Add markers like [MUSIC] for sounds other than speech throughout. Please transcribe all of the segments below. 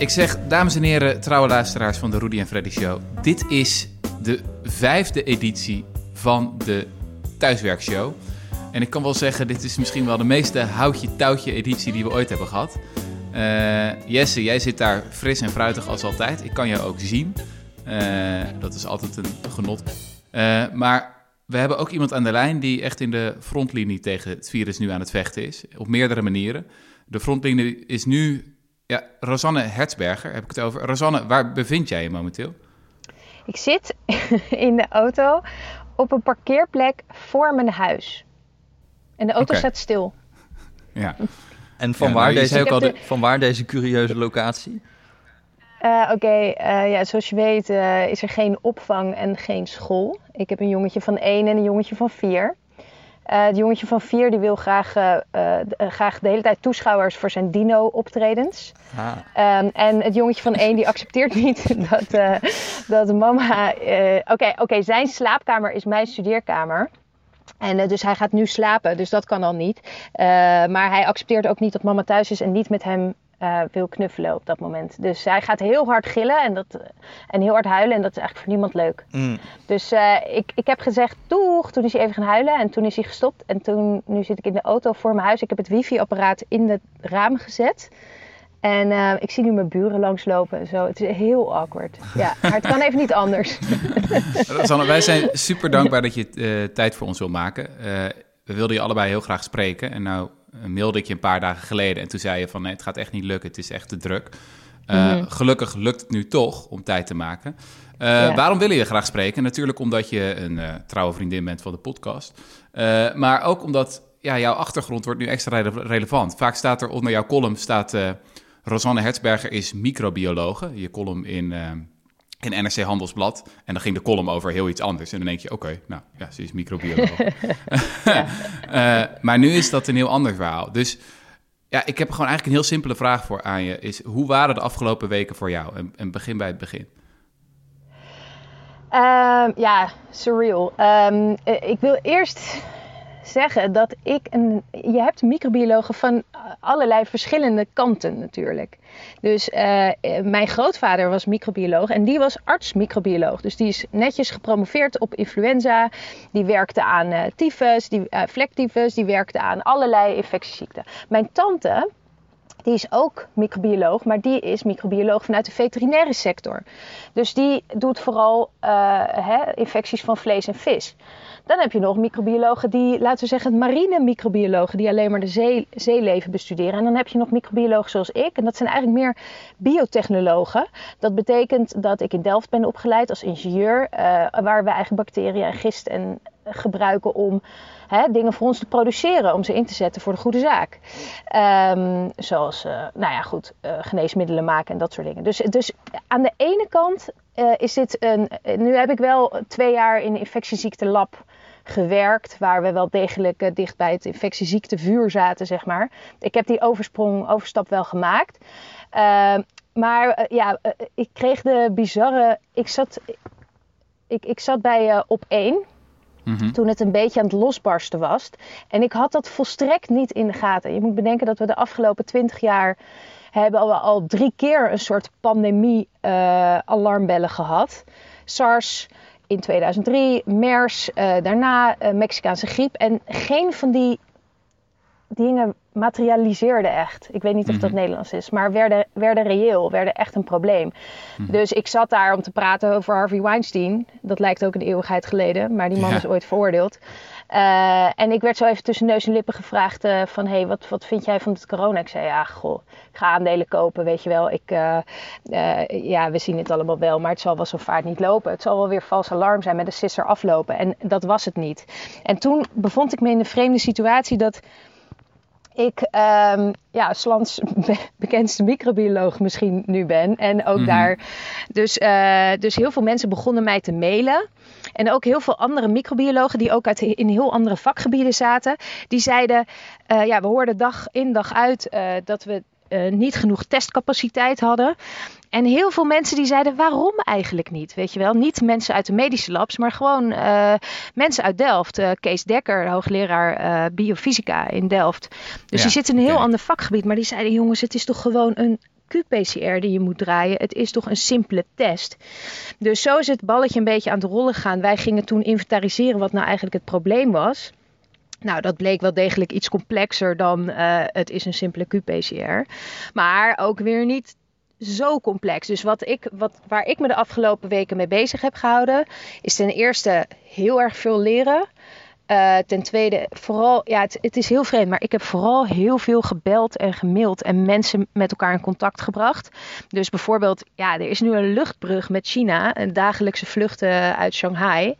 Ik zeg, dames en heren, trouwe luisteraars van de Rudy en Freddy Show. Dit is de vijfde editie van de Thuiswerkshow. En ik kan wel zeggen, dit is misschien wel de meeste houtje-touwtje editie die we ooit hebben gehad. Uh, Jesse, jij zit daar fris en fruitig als altijd. Ik kan je ook zien. Uh, dat is altijd een genot. Uh, maar we hebben ook iemand aan de lijn die echt in de frontlinie tegen het virus nu aan het vechten is. Op meerdere manieren. De frontlinie is nu ja, Rosanne Hertzberger, heb ik het over. Rosanne, waar bevind jij je momenteel? Ik zit [LAUGHS] in de auto op een parkeerplek voor mijn huis. En de auto okay. staat stil. Ja. [LAUGHS] En van, ja, waar, nou, deze, de... van waar deze curieuze locatie? Uh, Oké, okay, uh, ja, zoals je weet uh, is er geen opvang en geen school. Ik heb een jongetje van één en een jongetje van vier. Het jongetje van vier die wil graag, graag de hele tijd toeschouwers voor zijn dino-optredens. Ah. Um, en het jongetje van één die accepteert niet [LAUGHS] dat, dat mama... Oké, okay, okay, zijn slaapkamer is mijn studeerkamer. En dus hij gaat nu slapen, dus dat kan al niet. Maar hij accepteert ook niet dat mama thuis is en niet met hem uh, wil knuffelen op dat moment. Dus hij gaat heel hard gillen en, dat, en heel hard huilen en dat is eigenlijk voor niemand leuk. Mm. Dus ik, ik heb gezegd doeg, toen is hij even gaan huilen en toen is hij gestopt. En toen, nu zit ik in de auto voor mijn huis. Ik heb het wifi-apparaat in het raam gezet. En uh, ik zie nu mijn buren langslopen en zo. Het is heel awkward. Ja, [LAUGHS] maar het kan even niet anders. [LAUGHS] Sanne, wij zijn super dankbaar dat je tijd voor ons wil maken. We wilden je allebei heel graag spreken. En nou mailde ik je een paar dagen geleden. En toen zei je van nee, het gaat echt niet lukken. Het is echt te druk. Mm-hmm. Gelukkig lukt het nu toch om tijd te maken. Ja. Waarom wil je graag spreken? Natuurlijk omdat je een trouwe vriendin bent van de podcast. maar ook omdat ja, jouw achtergrond wordt nu extra relevant. Vaak staat er onder jouw column staat Rosanne Hertzberger is microbiologe. Je column in, in NRC Handelsblad. En dan ging de column over heel iets anders. En dan denk je, oké, nou ja, ze is microbioloog. uh, [LAUGHS] [LAUGHS] maar nu is dat een heel ander verhaal. Dus ja, ik heb gewoon eigenlijk een heel simpele vraag voor aan je. Is, hoe waren de afgelopen weken voor jou? En, en begin bij het begin. Um, ja, surreal. Um, ik wil eerst zeggen dat ik een. Je hebt microbiologen van allerlei verschillende kanten natuurlijk. Dus uh, mijn grootvader was microbioloog en die was arts-microbioloog. Dus die is netjes gepromoveerd op influenza. Die werkte aan uh, tyfus, die, uh, die werkte aan allerlei infectieziekten. Mijn tante, die is ook microbioloog, maar die is microbioloog vanuit de veterinaire sector. Dus die doet vooral hè, infecties van vlees en vis. Dan heb je nog microbiologen die, laten we zeggen, marine microbiologen, die alleen maar de zee, zeeleven bestuderen. En dan heb je nog microbiologen zoals ik. En dat zijn eigenlijk meer biotechnologen. Dat betekent dat ik in Delft ben opgeleid als ingenieur, uh, waar we eigen bacteriën en gist en gebruiken om hè, dingen voor ons te produceren, om ze in te zetten voor de goede zaak. Um, zoals, uh, nou ja, goed, uh, geneesmiddelen maken en dat soort dingen. Dus, dus aan de ene kant uh, is dit een. Nu heb ik wel twee jaar in infectieziektelab gewerkt, waar we wel degelijk dicht bij het infectieziektevuur zaten, zeg maar. Ik heb die oversprong, overstap wel gemaakt. Uh, maar ja, ik kreeg de bizarre. Ik zat, ik, ik zat bij op één. Mm-hmm. Toen het een beetje aan het losbarsten was. En ik had dat volstrekt niet in de gaten. Je moet bedenken dat we de afgelopen twintig jaar hebben al, al drie keer een soort pandemie-alarmbellen uh, gehad. SARS in 2003, MERS, uh, daarna uh, Mexicaanse griep. En geen van die dingen materialiseerde echt. Ik weet niet of dat mm-hmm. Nederlands is, maar werden, werden reëel, werden echt een probleem. Mm-hmm. Dus ik zat daar om te praten over Harvey Weinstein. Dat lijkt ook een eeuwigheid geleden, maar die man ja. is ooit veroordeeld. Uh, en ik werd zo even tussen neus en lippen gevraagd uh, van... hé, hey, wat, wat vind jij van het corona? Ik zei, ja, goh, ik ga aandelen kopen, weet je wel. Ik, uh, ja, we zien het allemaal wel, maar het zal wel zo vaart niet lopen. Het zal wel weer vals alarm zijn met de sisser aflopen. En dat was het niet. En toen bevond ik me in de vreemde situatie dat ik um, ja, Slans bekendste microbioloog misschien nu ben. En ook mm-hmm. daar. Dus, uh, dus heel veel mensen begonnen mij te mailen. En ook heel veel andere microbiologen die ook uit, in heel andere vakgebieden zaten. Die zeiden, uh, ja, we hoorden dag in dag uit uh, dat we uh, niet genoeg testcapaciteit hadden. En heel veel mensen die zeiden, waarom eigenlijk niet? Weet je wel, niet mensen uit de medische labs, maar gewoon uh, mensen uit Delft. Uh, Kees Dekker, hoogleraar biofysica in Delft. Dus ja, die zit in een heel okay. ander vakgebied. Maar die zeiden, jongens, het is toch gewoon een qPCR die je moet draaien. Het is toch een simpele test. Dus zo is het balletje een beetje aan het rollen gaan. Wij gingen toen inventariseren wat nou eigenlijk het probleem was. Nou, dat bleek wel degelijk iets complexer dan uh, het is een simpele qPCR. Maar ook weer niet zo complex. Dus wat ik, wat, waar ik me de afgelopen weken mee bezig heb gehouden, is ten eerste heel erg veel leren. Uh, ten tweede, vooral, ja, het, het, is heel vreemd, maar ik heb vooral heel veel gebeld en gemaild en mensen met elkaar in contact gebracht. Dus bijvoorbeeld, ja, er is nu een luchtbrug met China, een dagelijkse vluchten uit Shanghai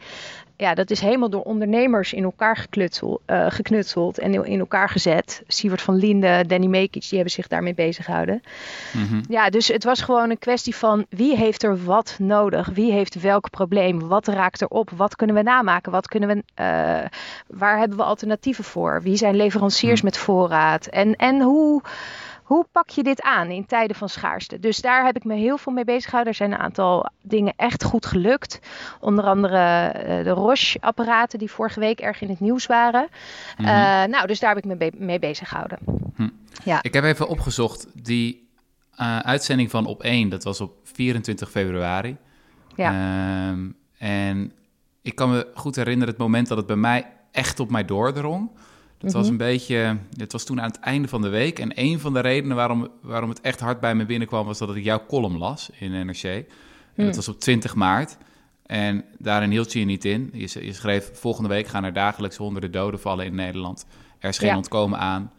ja, dat is helemaal door ondernemers in elkaar geknutseld, uh, geknutseld en in elkaar gezet. Sievert van Linde, Danny Mekic, die hebben zich daarmee bezig gehouden. Mhm. Ja, dus het was gewoon een kwestie van wie heeft er wat nodig? Wie heeft welk probleem? Wat raakt erop? Wat kunnen we namaken? Wat kunnen we, uh, waar hebben we alternatieven voor? Wie zijn leveranciers mhm. met voorraad? En, en hoe hoe pak je dit aan in tijden van schaarste? Dus daar heb ik me heel veel mee bezig gehouden. Er zijn een aantal dingen echt goed gelukt. Onder andere uh, de Roche-apparaten die vorige week erg in het nieuws waren. Mhm. Eh, nou, dus daar heb ik me mee bezig gehouden. Hm. Ja. Ik heb even opgezocht die uh, uitzending van Op 1. Dat was op 24 februari. Ja. Ehm, en ik kan me goed herinneren het moment dat het bij mij echt op mij doordrong. Het was mhm. een beetje, het was toen aan het einde van de week. En een van de redenen waarom, waarom het echt hard bij me binnenkwam, was dat ik jouw column las in NRC. En dat mm. was op 20 maart. En daarin hield je je niet in. Je, je, schreef, volgende week gaan er dagelijks honderden doden vallen in Nederland. Er is geen ontkomen aan.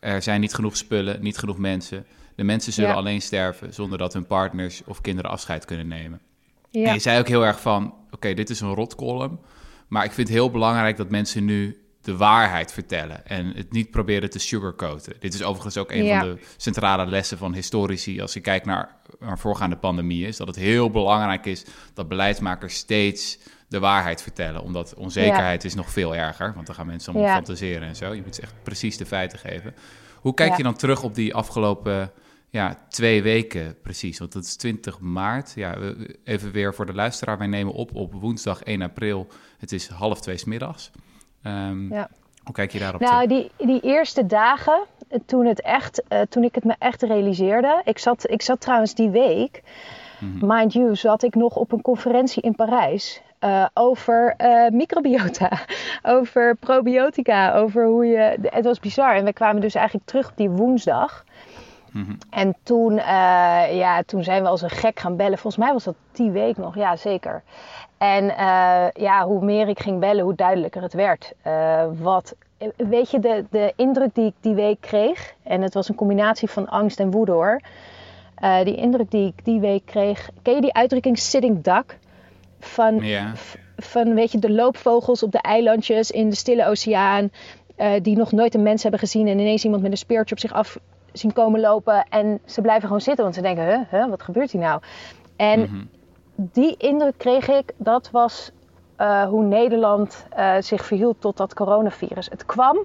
Er zijn niet genoeg spullen, niet genoeg mensen. De mensen zullen alleen sterven zonder dat hun partners of kinderen afscheid kunnen nemen. Ja. En je zei ook heel erg van, oké, dit is een rotcolumn. Maar ik vind het heel belangrijk dat mensen nu de waarheid vertellen en het niet proberen te sugarcoaten. Dit is overigens ook een van de centrale lessen van historici als je kijkt naar, naar voorgaande pandemieën, is dat het heel belangrijk is dat beleidsmakers steeds de waarheid vertellen, omdat onzekerheid is nog veel erger, want dan gaan mensen allemaal fantaseren en zo. Je moet ze echt precies de feiten geven. Hoe kijk je dan terug op die afgelopen ja, twee weken precies? Want het is 20 maart. Ja, even weer voor de luisteraar. Wij nemen op op woensdag 1 april. Het is half twee middags. Um, ja. Hoe kijk je daarop? Nou, die, die eerste dagen, eh, toen, het echt, uh, toen ik het me echt realiseerde. Ik zat, ik zat trouwens die week, mm mind you, zat ik nog op een conferentie in Parijs. Uh, over uh, microbiota, [LAUGHS] over probiotica, over hoe je. Het was bizar. En we kwamen dus eigenlijk terug op die woensdag. Mhm. En toen, ja, toen zijn we als een gek gaan bellen. Volgens mij was dat die week nog, ja zeker. En uh, ja, hoe meer ik ging bellen, hoe duidelijker het werd. Uh, wat, weet je, de, de indruk die ik die week kreeg, en het was een combinatie van angst en woede hoor. Uh, die indruk die ik die week kreeg, ken je die uitdrukking sitting duck? Van, ja. van, weet je, de loopvogels op de eilandjes in de Stille Oceaan, die nog nooit een mens hebben gezien en ineens iemand met een speertje op zich af zien komen lopen en ze blijven gewoon zitten, want ze denken, huh, huh wat gebeurt hier nou? En mm -hmm die indruk kreeg ik, dat was uh, hoe Nederland uh, zich verhield tot dat coronavirus. Het kwam,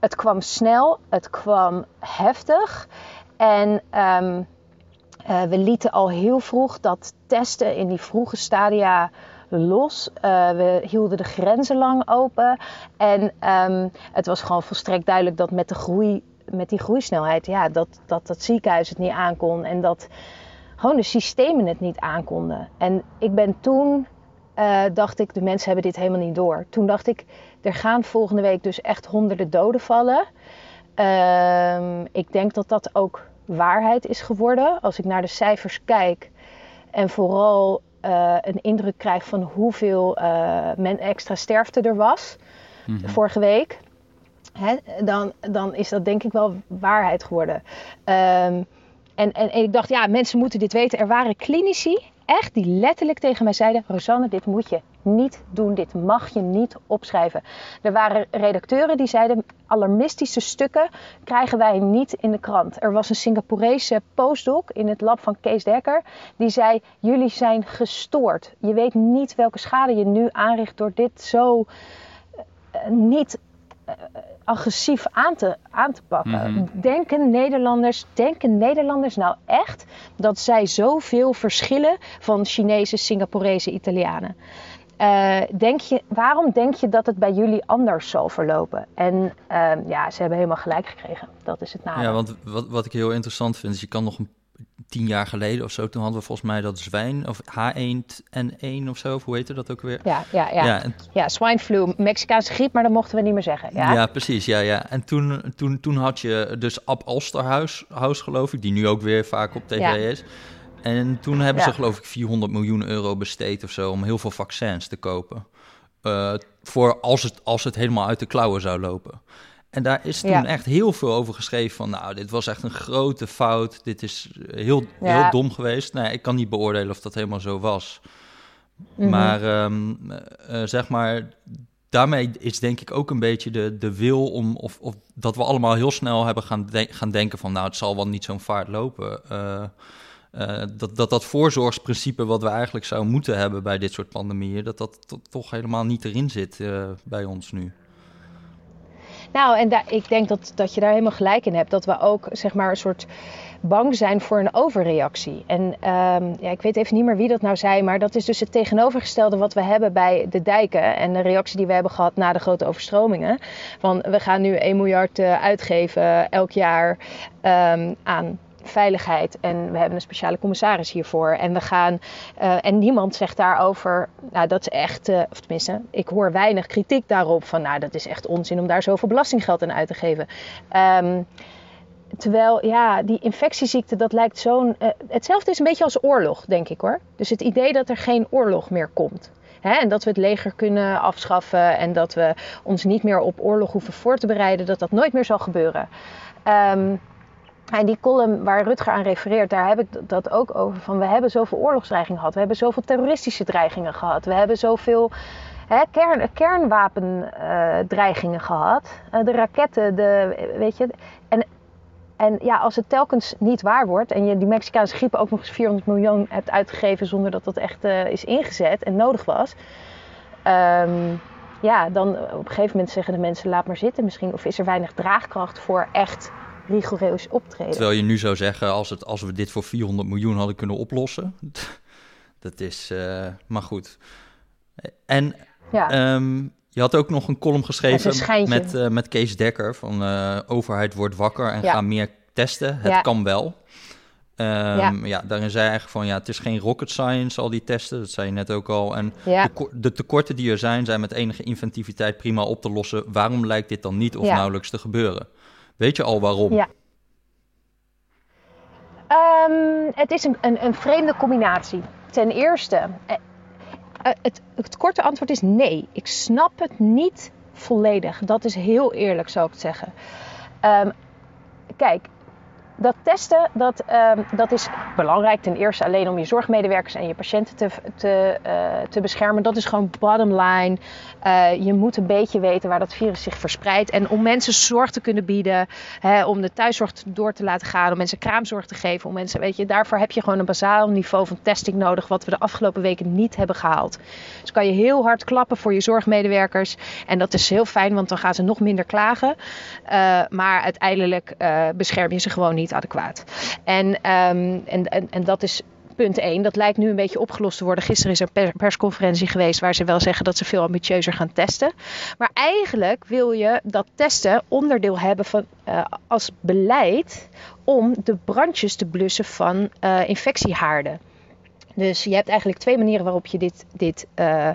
het kwam snel, het kwam heftig. En um, uh, we lieten al heel vroeg dat testen in die vroege stadia los. we hielden de grenzen lang open. En um, het was gewoon volstrekt duidelijk dat met de groei, met die groeisnelheid, ja, dat, dat dat ziekenhuis het niet aankon. En dat gewoon de systemen het niet aankonden. En ik ben toen, uh, dacht ik, de mensen hebben dit helemaal niet door. Toen dacht ik, er gaan volgende week dus echt honderden doden vallen. Uh, ik denk dat dat ook waarheid is geworden. Als ik naar de cijfers kijk en vooral uh, een indruk krijg van hoeveel uh, men extra sterfte er was mm-hmm. vorige week. Hè, dan, dan is dat denk ik wel waarheid geworden. Um, en, en, ik dacht, ja, mensen moeten dit weten. Er waren klinici, echt, die letterlijk tegen mij zeiden: Rosanne, dit moet je niet doen. Dit mag je niet opschrijven. Er waren redacteuren die zeiden: alarmistische stukken krijgen wij niet in de krant. Er was een Singaporese postdoc in het lab van Kees Dekker. Die zei: Jullie zijn gestoord. Je weet niet welke schade je nu aanricht door dit zo uh, niet agressief aan te, aan te pakken. Mhm. Denken Nederlanders, denken Nederlanders nou echt dat zij zoveel verschillen van Chinezen, Singaporezen, Italianen? Uh, denk je, waarom denk je dat het bij jullie anders zal verlopen? En uh, ja, ze hebben helemaal gelijk gekregen. Dat is het nadeel. Ja, want wat, wat ik heel interessant vind, is je kan nog een tien jaar geleden of zo, toen hadden we volgens mij dat zwijn, of H1N1 of zo, of hoe heette dat ook weer? Ja, ja, ja. Ja, en... ja swine flu, Mexicaanse griep, maar dat mochten we niet meer zeggen. Ja, ja precies, ja, ja. En toen, toen, toen had je dus Ab Alsterhuis, House, geloof ik, die nu ook weer vaak op tv is. En toen hebben ze geloof ik 400 miljoen euro besteed of zo om heel veel vaccins te kopen. Uh, voor als het, als het helemaal uit de klauwen zou lopen. En daar is toen echt heel veel over geschreven van, nou, dit was echt een grote fout. Dit is heel, heel dom geweest. Nou, ik kan niet beoordelen of dat helemaal zo was. Mhm. Maar ehm, eh, zeg maar, daarmee is denk ik ook een beetje de, de wil om, of, of dat we allemaal heel snel hebben gaan, gaan denken van, nou, het zal wel niet zo'n vaart lopen. Uh, uh, dat, dat dat voorzorgsprincipe wat we eigenlijk zouden moeten hebben bij dit soort pandemieën, dat dat toch helemaal niet erin zit bij ons nu. Nou, en ik denk dat, dat je daar helemaal gelijk in hebt. Dat we ook zeg maar een soort bang zijn voor een overreactie. En um, ja, ik weet even niet meer wie dat nou zei, maar dat is dus het tegenovergestelde wat we hebben bij de dijken en de reactie die we hebben gehad na de grote overstromingen. Van we gaan nu 1 miljard uh, uitgeven elk jaar um, aan veiligheid. En we hebben een speciale commissaris hiervoor. En we gaan. Uh, en niemand zegt daarover. Nou, dat is echt. Uh, of tenminste, ik hoor weinig kritiek daarop. Van nou, dat is echt onzin om daar zoveel belastinggeld aan uit te geven. Um, Terwijl, ja, die infectieziekte, dat lijkt zo'n... Uh, hetzelfde is een beetje als oorlog, denk ik hoor. Dus het idee dat er geen oorlog meer komt. Hè? En dat we het leger kunnen afschaffen en dat we ons niet meer op oorlog hoeven voor te bereiden, dat dat nooit meer zal gebeuren. Um, en die column waar Rutger aan refereert, daar heb ik dat ook over. Van we hebben zoveel oorlogsdreigingen gehad. We hebben zoveel terroristische dreigingen gehad. We hebben zoveel hè, kern, kernwapendreigingen gehad. Uh, de raketten, de, weet je. En, en ja, als het telkens niet waar wordt en je die Mexicaanse griep ook nog eens 400 miljoen hebt uitgegeven zonder dat dat echt uh, is ingezet en nodig was. Um, ja, dan op een gegeven moment zeggen de mensen laat maar zitten misschien. Of is er weinig draagkracht voor echt rigoureus optreden. Terwijl je nu zou zeggen, als, het, als we dit voor 400 miljoen hadden kunnen oplossen. [LAUGHS] dat is, uh, maar goed. En ja. um, je had ook nog een column geschreven met, uh, met Kees Dekker van uh, overheid wordt wakker en ja. ga meer testen. Het ja. kan wel. Um, ja. ja. daarin zei hij eigenlijk van ja, het is geen rocket science, al die testen. Dat zei je net ook al. En ja. de, de, tekorten die er zijn, zijn met enige inventiviteit prima op te lossen. Waarom lijkt dit dan niet of nauwelijks te gebeuren? Weet je al waarom? Ja. Um, het is een, een, een, vreemde combinatie. Ten eerste, uh, het, het, korte antwoord is nee. Ik snap het niet volledig. Dat is heel eerlijk, zou ik het zeggen. Um, kijk, dat testen, dat, um, dat is belangrijk. Ten eerste alleen om je zorgmedewerkers en je patiënten te, te, uh, te beschermen. Dat is gewoon bottom line. Uh, je moet een beetje weten waar dat virus zich verspreidt. En om mensen zorg te kunnen bieden, hè, om de thuiszorg door te laten gaan, om mensen kraamzorg te geven, om mensen, weet je, daarvoor heb je gewoon een bazaal niveau van testing nodig, wat we de afgelopen weken niet hebben gehaald. Dus kan je heel hard klappen voor je zorgmedewerkers. En dat is heel fijn, want dan gaan ze nog minder klagen. Uh, maar uiteindelijk bescherm je ze gewoon niet niet adequaat. En, um, en, en, en dat is punt 1. Dat lijkt nu een beetje opgelost te worden. Gisteren is er een persconferentie geweest waar ze wel zeggen dat ze veel ambitieuzer gaan testen. Maar eigenlijk wil je dat testen onderdeel hebben van uh, als beleid om de brandjes te blussen van uh, infectiehaarden. Dus je hebt eigenlijk twee manieren waarop je dit, dit uh,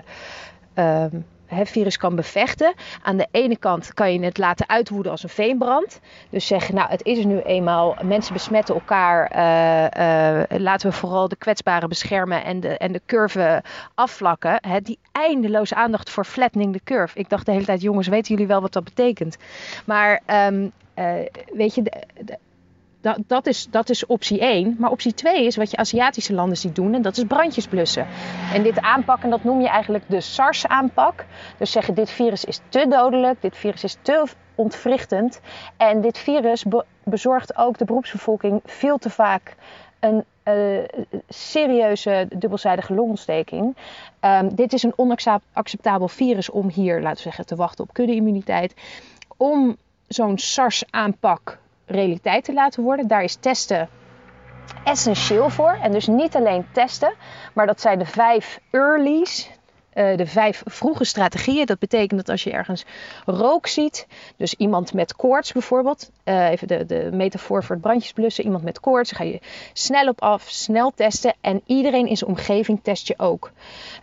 het virus kan bevechten. Aan de ene kant kan je het laten uitwoeden als een veenbrand. Dus zeggen, nou het is er nu eenmaal, mensen besmetten elkaar. Uh, uh, laten we vooral de kwetsbaren beschermen en de, en de curve afvlakken. He, die eindeloze aandacht voor flattening the curve. Ik dacht de hele tijd, jongens, weten jullie wel wat dat betekent? Maar um, uh, weet je, de, de, dat, dat, is, dat is optie 1. Maar optie 2 is wat je Aziatische landen ziet doen. En dat is brandjes blussen. En dit aanpakken, dat noem je eigenlijk de SARS-aanpak. Dus zeggen, dit virus is te dodelijk. Dit virus is te ontwrichtend. En dit virus bezorgt ook de beroepsbevolking veel te vaak een uh, serieuze dubbelzijdige longontsteking. Um, dit is een onacceptabel virus om hier, laten we zeggen, te wachten op kudde-immuniteit. Om zo'n SARS-aanpak realiteit te laten worden. Daar is testen essentieel voor. En dus niet alleen testen, maar dat zijn de vijf earlies. Uh, uh, de vijf vroege strategieën. Dat betekent dat als je ergens rook ziet, dus iemand met koorts bijvoorbeeld, uh, even de, de metafoor voor het brandjesblussen, iemand met koorts, ga je snel op af, snel testen en iedereen in zijn omgeving test je ook.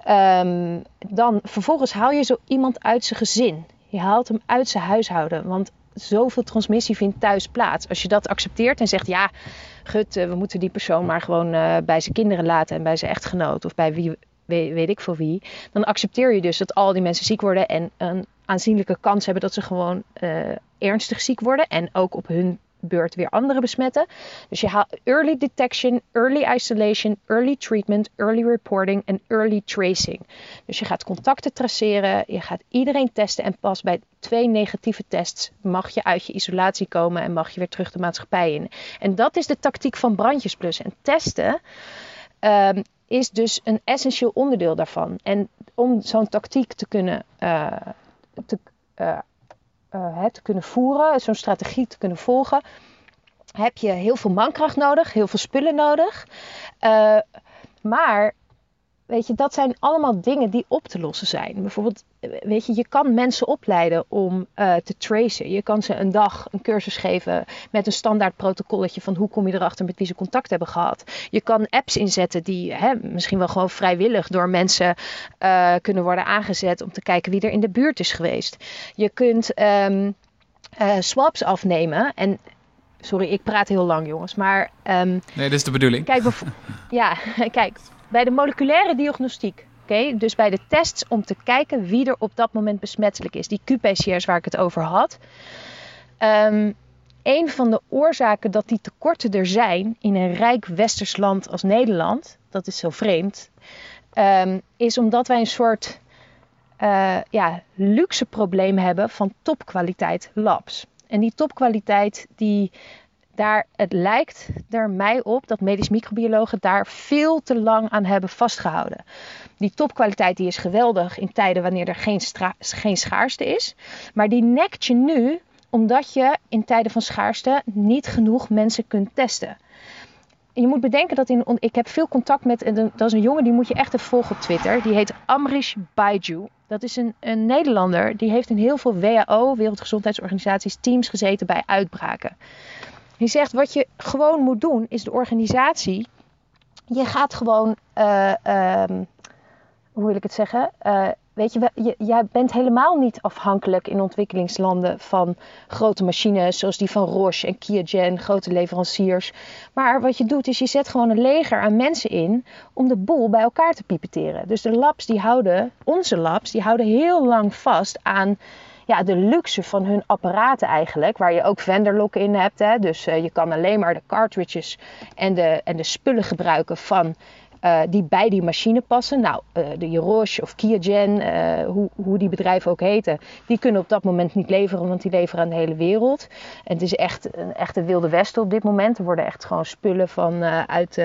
Um, dan vervolgens haal je zo iemand uit zijn gezin. Je haalt hem uit zijn huishouden, want zoveel transmissie vindt thuis plaats. Als je dat accepteert en zegt ja, gut, we moeten die persoon maar gewoon uh, bij zijn kinderen laten en bij zijn echtgenoot of bij wie weet, ik voor wie, dan accepteer je dus dat al die mensen ziek worden en een aanzienlijke kans hebben dat ze gewoon uh, ernstig ziek worden en ook op hun beurt weer anderen besmetten. Dus je haalt early detection, early isolation, early treatment, early reporting en early tracing. Dus je gaat contacten traceren, je gaat iedereen testen en pas bij twee negatieve tests mag je uit je isolatie komen en mag je weer terug de maatschappij in. En dat is de tactiek van brandjesplus. En testen um, is dus een essentieel onderdeel daarvan. En om zo'n tactiek te kunnen, uh, te, uh, uh, te kunnen voeren, zo'n strategie te kunnen volgen, heb je heel veel mankracht nodig, heel veel spullen nodig. maar weet je, dat zijn allemaal dingen die op te lossen zijn. Bijvoorbeeld, weet je, je kan mensen opleiden om uh, te tracen. Je kan ze een dag een cursus geven met een standaard protocolletje van hoe kom je erachter met wie ze contact hebben gehad. Je kan apps inzetten die hè, misschien wel gewoon vrijwillig door mensen uh, kunnen worden aangezet om te kijken wie er in de buurt is geweest. Je kunt um, uh, swaps afnemen en Sorry, ik praat heel lang, jongens. Maar. Um, nee, dat is de bedoeling. Kijk, [LAUGHS] ja, [LAUGHS] kijk, bij de moleculaire diagnostiek, dus bij de tests om te kijken wie er op dat moment besmettelijk is, die QPCR's waar ik het over had. Um, een van de oorzaken dat die tekorten er zijn in een rijk westers land als Nederland, dat is zo vreemd, um, is omdat wij een soort uh, ja, luxe probleem hebben van topkwaliteit labs. En die topkwaliteit die daar, het lijkt er mij op dat medisch microbiologen daar veel te lang aan hebben vastgehouden. Die topkwaliteit die is geweldig in tijden wanneer er geen, geen schaarste is. Maar die nekt je nu omdat je in tijden van schaarste niet genoeg mensen kunt testen. Je moet bedenken dat in, ik heb veel contact met, dat is een jongen die moet je echt even volgen op Twitter. Die heet Amrish Baiju. Dat is een, een Nederlander, die heeft in heel veel WHO, Wereldgezondheidsorganisaties, teams gezeten bij uitbraken. Die zegt wat je gewoon moet doen is de organisatie. Je gaat gewoon, uh, um, hoe wil ik het zeggen? Uh, weet je, je, jij bent helemaal niet afhankelijk in ontwikkelingslanden van grote machines zoals die van Roche en Kiagen, grote leveranciers. Maar wat je doet is je zet gewoon een leger aan mensen in om de boel bij elkaar te pipeteren. Dus de labs die houden, onze labs, die houden heel lang vast aan ja, de luxe van hun apparaten eigenlijk. Waar je ook vendorlock in hebt. Hè? Dus uh, je kan alleen maar de cartridges en de, en de spullen gebruiken van uh, die bij die machine passen. Nou, uh, de Roche of Kiagen, hoe, hoe die bedrijven ook heten, die kunnen op dat moment niet leveren, want die leveren aan de hele wereld. En het is echt een echte wilde westen op dit moment. Er worden echt gewoon spullen van uit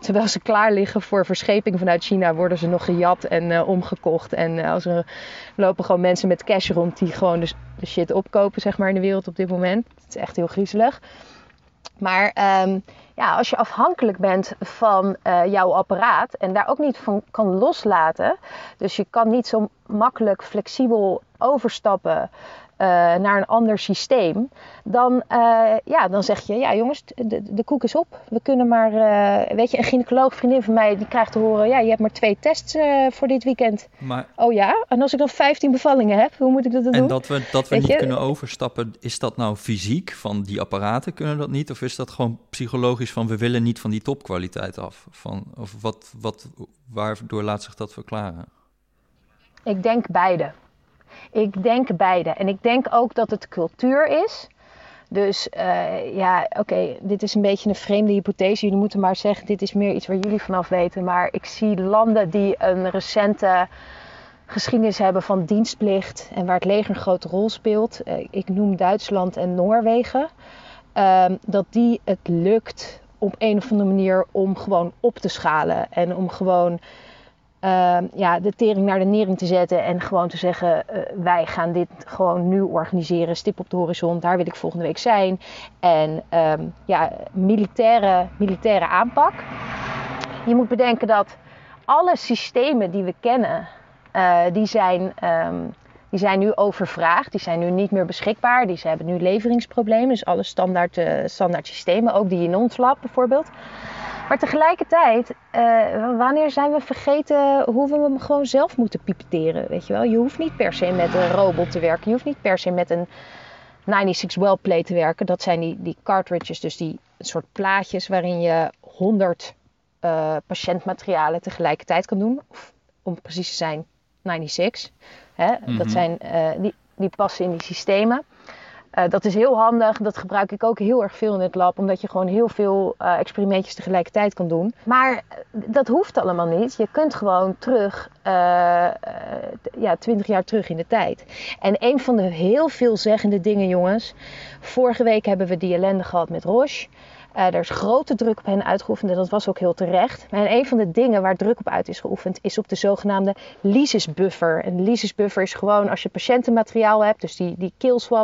terwijl ze klaar liggen voor verscheping vanuit China, worden ze nog gejat en uh, omgekocht. En uh, als er lopen gewoon mensen met cash rond die gewoon de, de, shit opkopen, zeg maar, in de wereld op dit moment. Het is echt heel griezelig. Maar um, ja, als je afhankelijk bent van uh, jouw apparaat en daar ook niet van kan loslaten, dus je kan niet zo makkelijk flexibel overstappen uh, naar een ander systeem, dan, uh, ja, dan zeg je, ja jongens, de, de koek is op. We kunnen maar, uh, weet je, een gynaecoloog vriendin van mij, die krijgt te horen, ja, je hebt maar twee tests voor dit weekend. Maar, oh ja, en als ik dan 15 bevallingen heb, hoe moet ik dat dan en doen? En dat we, dat we niet kunnen overstappen, is dat nou fysiek van die apparaten kunnen dat niet? Of is dat gewoon psychologisch van, we willen niet van die topkwaliteit af? Van, of wat, wat, waardoor laat zich dat verklaren? Ik denk beide. Ik denk beide. En ik denk ook dat het cultuur is. Dus uh, ja, oké, dit is een beetje een vreemde hypothese. Jullie moeten maar zeggen, dit is meer iets waar jullie vanaf weten. Maar ik zie landen die een recente geschiedenis hebben van dienstplicht en waar het leger een grote rol speelt. Uh, ik noem Duitsland en Noorwegen. Uh, dat die het lukt op een of andere manier om gewoon op te schalen. En om gewoon uh, ja, de tering naar de nering te zetten en gewoon te zeggen: uh, wij gaan dit gewoon nu organiseren, stip op de horizon, daar wil ik volgende week zijn. En um, ja, militaire, militaire aanpak. Je moet bedenken dat alle systemen die we kennen die zijn... Ehm, die zijn nu overvraagd, die zijn nu niet meer beschikbaar. Die, ze hebben nu leveringsproblemen, dus alle standaard, uh, standaard systemen, ook die in ons lab bijvoorbeeld. Maar tegelijkertijd, uh, wanneer zijn we vergeten hoe we hem gewoon zelf moeten pipeteren? Weet je wel? Je hoeft niet per se met een robot te werken. Je hoeft niet per se met een 96 well plate te werken. Dat zijn die, die cartridges, dus die soort plaatjes waarin je 100 uh, patiëntmaterialen tegelijkertijd kan doen. Of om precies te zijn, 96. Hè? Dat mhm. zijn, uh, die, die passen in die systemen. Uh, dat is heel handig. Dat gebruik ik ook heel erg veel in het lab. Omdat je gewoon heel veel uh, experimentjes tegelijkertijd kan doen. Maar dat hoeft allemaal niet. Je kunt gewoon terug, ja, 20 jaar terug in de tijd. En een van de heel veelzeggende dingen, jongens. Vorige week hebben we die ellende gehad met Roche. Uh, er is grote druk op hen uitgeoefend en dat was ook heel terecht. En een van de dingen waar druk op uit is geoefend is op de zogenaamde lysisbuffer. En lysisbuffer is gewoon als je patiëntenmateriaal hebt, dus die, die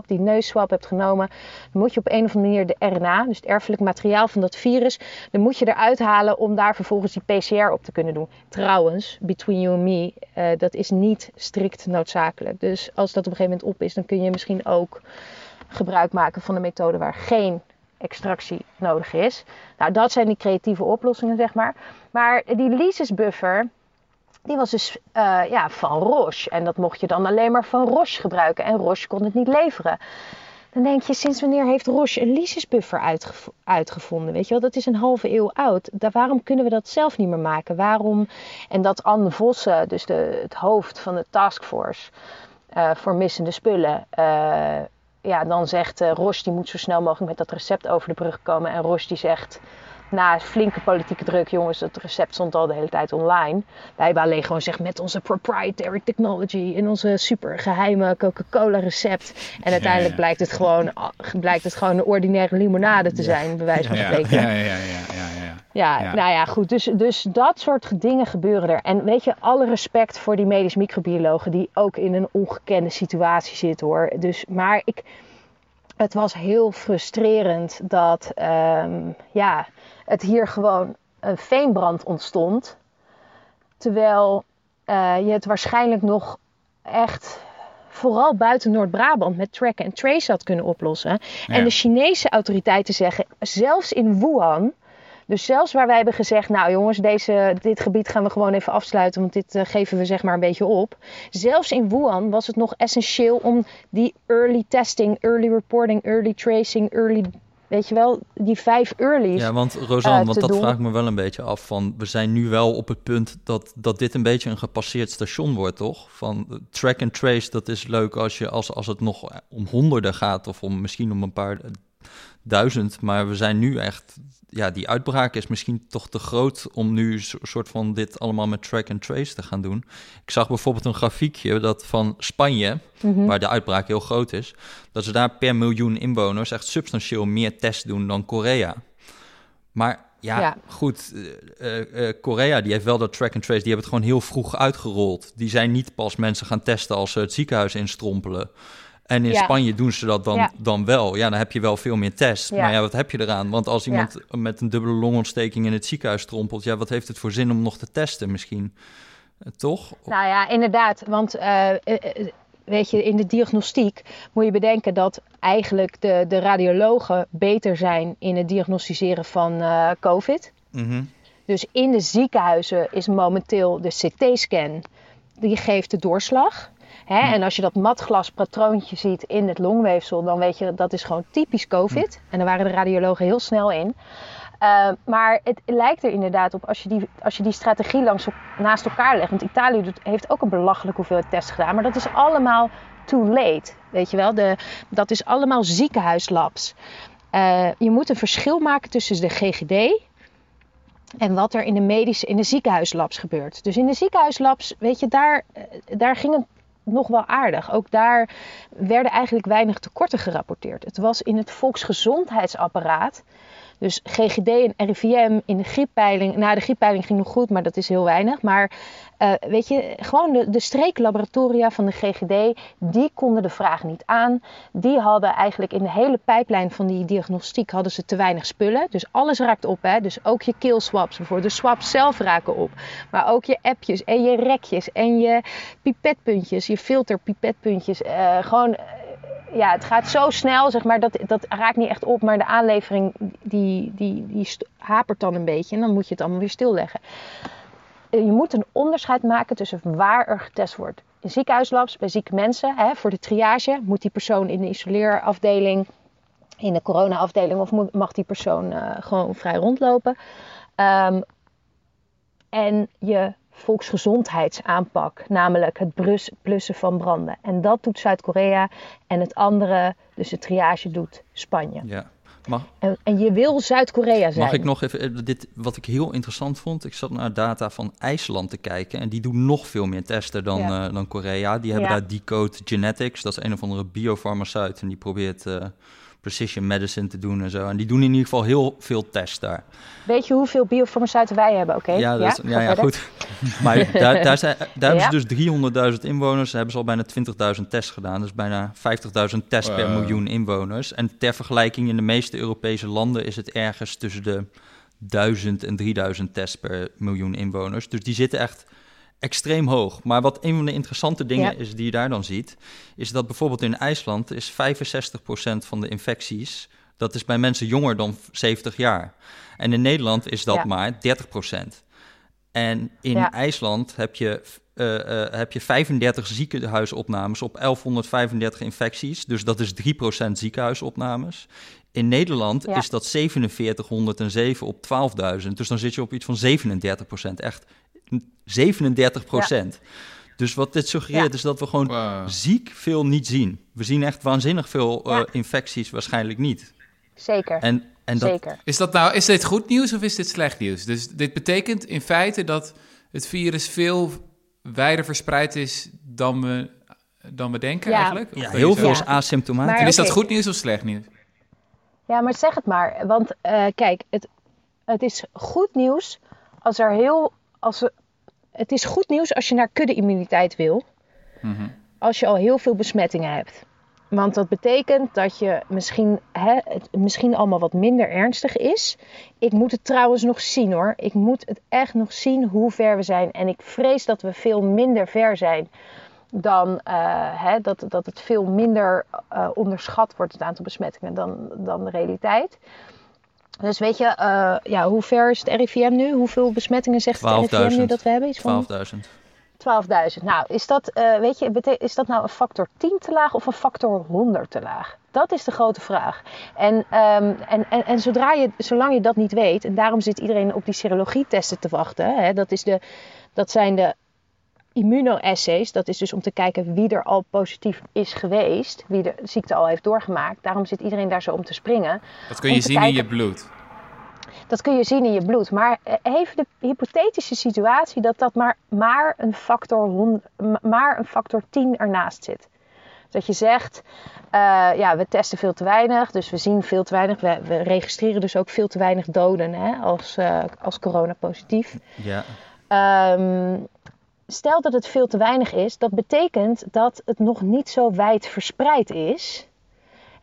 die neusswap hebt genomen, dan moet je op een of andere manier de RNA, dus het erfelijk materiaal van dat virus, dan moet je eruit halen om daar vervolgens die PCR op te kunnen doen. Trouwens, between you and me, uh, dat is niet strikt noodzakelijk. Dus als dat op een gegeven moment op is, dan kun je misschien ook gebruik maken van een methode waar geen extractie nodig is. Nou, dat zijn die creatieve oplossingen, zeg maar. Maar die Lysis buffer, die was dus uh, ja, van Roche. En dat mocht je dan alleen maar van Roche gebruiken. En Roche kon het niet leveren. Dan denk je, sinds wanneer heeft Roche een Lysis buffer uitgevonden? Weet je wel, dat is een halve eeuw oud. Daar, waarom kunnen we dat zelf niet meer maken? Waarom? En dat Anne Vossen, dus de, het hoofd van de taskforce uh, voor missende spullen... Uh, ja, dan zegt uh, die moet zo snel mogelijk met dat recept over de brug komen. En Roche die zegt, na flinke politieke druk, jongens, het recept stond al de hele tijd online. Wij hebben alleen gewoon zeg met onze proprietary technology en onze super geheime Coca-Cola recept. En uiteindelijk blijkt het gewoon, blijkt het gewoon een ordinaire limonade te zijn, bij wijze van spreken. Ja, ja, ja, ja, ja, ja. nou ja, goed. Dus, dus dat soort dingen gebeuren er. En weet je, alle respect voor die medisch microbiologen die ook in een ongekende situatie zitten hoor. Dus, maar ik, het was heel frustrerend dat, um, ja het hier gewoon een veenbrand ontstond. Terwijl uh, je het waarschijnlijk nog echt vooral buiten Noord-Brabant met track and trace had kunnen oplossen. En de Chinese autoriteiten zeggen, zelfs in Wuhan, dus zelfs waar wij hebben gezegd, nou jongens, deze, dit gebied gaan we gewoon even afsluiten, want dit uh, geven we zeg maar een beetje op. Zelfs in Wuhan was het nog essentieel om die early testing, early reporting, early tracing, early Weet je wel, die vijf early's. Ja, want Rosanne, uh, want dat vraag ik me wel een beetje af. Van, we zijn nu wel op het punt dat, dat dit een beetje een gepasseerd station wordt, toch? Van track and trace, dat is leuk als, je, als, als het nog om honderden gaat of om misschien om een paar duizend. Maar we zijn nu echt, ja, die uitbraak is misschien toch te groot om nu een soort van dit allemaal met track and trace te gaan doen. Ik zag bijvoorbeeld een grafiekje dat van Spanje, mhm. waar de uitbraak heel groot is, dat ze daar per miljoen inwoners echt substantieel meer tests doen dan Korea. Maar ja, goed. Uh, uh, Korea die heeft wel dat track and trace. Die hebben het gewoon heel vroeg uitgerold. Die zijn niet pas mensen gaan testen als ze het ziekenhuis instrompelen. En in Spanje doen ze dat dan, dan wel. Ja, dan heb je wel veel meer tests. Maar ja, wat heb je eraan? Want als iemand met een dubbele longontsteking in het ziekenhuis strompelt... ja, wat heeft het voor zin om nog te testen misschien? Uh, toch? Nou ja, inderdaad. Want uh, weet je, in de diagnostiek moet je bedenken... dat eigenlijk de, de radiologen beter zijn in het diagnosticeren van COVID. Mm Dus in de ziekenhuizen is momenteel de CT-scan... die geeft de doorslag... Hè? En als je dat matglaspatroontje ziet in het longweefsel, dan weet je dat is gewoon typisch COVID. En daar waren de radiologen heel snel in. Uh, maar het lijkt er inderdaad op, als je die, als je die strategie langs, naast elkaar legt. Want Italië doet, heeft ook een belachelijk hoeveelheid tests gedaan. Maar dat is allemaal too late. Weet je wel, de, dat is allemaal ziekenhuislabs. Uh, je moet een verschil maken tussen de GGD en wat er in de medische, in de ziekenhuislabs gebeurt. Dus in de ziekenhuislabs, weet je, daar, eh, daar ging het nog wel aardig. Ook daar werden eigenlijk weinig tekorten gerapporteerd. Het was in het volksgezondheidsapparaat. Dus GGD en RIVM in de grieppeiling. Nou, de grieppeiling ging nog goed, maar dat is heel weinig. Maar uh, weet je, gewoon de, de streeklaboratoria van de GGD, die konden de vraag niet aan. Die hadden eigenlijk in de hele pijplijn van die diagnostiek hadden ze te weinig spullen. Dus alles raakt op, hè. Dus ook je keelswaps bijvoorbeeld. De swaps zelf raken op. Maar ook je appjes en je rekjes en je pipetpuntjes, je filterpipetpuntjes. Uh, gewoon ja, het gaat zo snel, zeg maar, dat, dat raakt niet echt op. Maar de aanlevering, die, die, die hapert dan een beetje. En dan moet je het allemaal weer stilleggen. Eh, je moet een onderscheid maken tussen waar er getest wordt. In ziekenhuislabs, bij zieke mensen, hè, voor de triage, moet die persoon in de isoleerafdeling, in de corona-afdeling, of mag die persoon uh, gewoon vrij rondlopen. Um, en je volksgezondheidsaanpak, namelijk het blussen van branden. En dat doet Zuid-Korea en het andere, dus de triage, doet Spanje. Ja. Mag, en, en je wil Zuid-Korea zijn. Mag ik nog even, eh, dit, wat ik heel interessant vond, ik zat naar data van IJsland te kijken en die doen nog veel meer testen dan, uh, dan Korea. Die hebben daar Decode Genetics, dat is een of andere biofarmaceut en die probeert... Uh, precision medicine te doen en zo. En die doen in ieder geval heel veel tests daar. Weet je hoeveel biofarmaceuten wij hebben? Oké. Ja, ja, ja, ja goed. maar [LAUGHS] daar, daar, zijn, daar hebben ze dus 300.000 inwoners. Daar hebben ze al bijna 20.000 tests gedaan. Dus bijna 50.000 tests per miljoen inwoners. En ter vergelijking in de meeste Europese landen is het ergens tussen de 1000 en 3000 tests per miljoen inwoners. Dus die zitten echt extreem hoog. Maar wat een van de interessante dingen is die je daar dan ziet, is dat bijvoorbeeld in IJsland is 65% van de infecties, dat is bij mensen jonger dan 70 jaar. En in Nederland is dat maar 30%. En in IJsland heb je, uh, uh, heb je 35 ziekenhuisopnames op 1135 infecties. Dus dat is 3% ziekenhuisopnames. In Nederland is dat 4707 op 12.000. Dus dan zit je op iets van 37%. Echt 37 procent. Dus wat dit suggereert is dat we gewoon ziek veel niet zien. We zien echt waanzinnig veel uh, infecties waarschijnlijk niet. Zeker. En, en dat... Zeker. Is, dat nou, is dit goed nieuws of is dit slecht nieuws? Dus dit betekent in feite dat het virus veel wijder verspreid is dan we, dan we denken ja. eigenlijk? ja, heel veel is asymptomatisch. En is dat goed nieuws of slecht nieuws? Ja, maar zeg het maar. Want uh, kijk, het, het is goed nieuws als er heel... Als, het is goed nieuws als je naar kudde-immuniteit wil. Mhm. Als je al heel veel besmettingen hebt. Want dat betekent dat je misschien, hè, het misschien allemaal wat minder ernstig is. Ik moet het trouwens nog zien hoor. Ik moet het echt nog zien hoe ver we zijn. En ik vrees dat we veel minder ver zijn dan uh, hè, dat, dat het veel minder uh, onderschat wordt, het aantal besmettingen, dan, dan de realiteit. Dus weet je, uh, ja, hoe ver is het RIVM nu? Hoeveel besmettingen zegt het RIVM nu dat we hebben? 12.000. 12.000. Nou, is dat, uh, weet je, is dat nou een factor 10 te laag of een factor 100 te laag? Dat is de grote vraag. En, um, en, en, en zodra je, zolang je dat niet weet, en daarom zit iedereen op die serologietesten te wachten. Hè, dat, is de, dat zijn de immunoassays. Dat is dus om te kijken wie er al positief is geweest, wie de ziekte al heeft doorgemaakt. Daarom zit iedereen daar zo om te springen. Dat kun je zien in je bloed. Dat kun je zien in je bloed. Maar even de hypothetische situatie dat dat maar, maar, een, factor, maar een factor 10 ernaast zit. Dat je zegt, uh, ja, we testen veel te weinig, dus we zien veel te weinig. We, we registreren dus ook veel te weinig doden hè, als, uh, als corona positief. Ja. Um, stel dat het veel te weinig is, dat betekent dat het nog niet zo wijd verspreid is.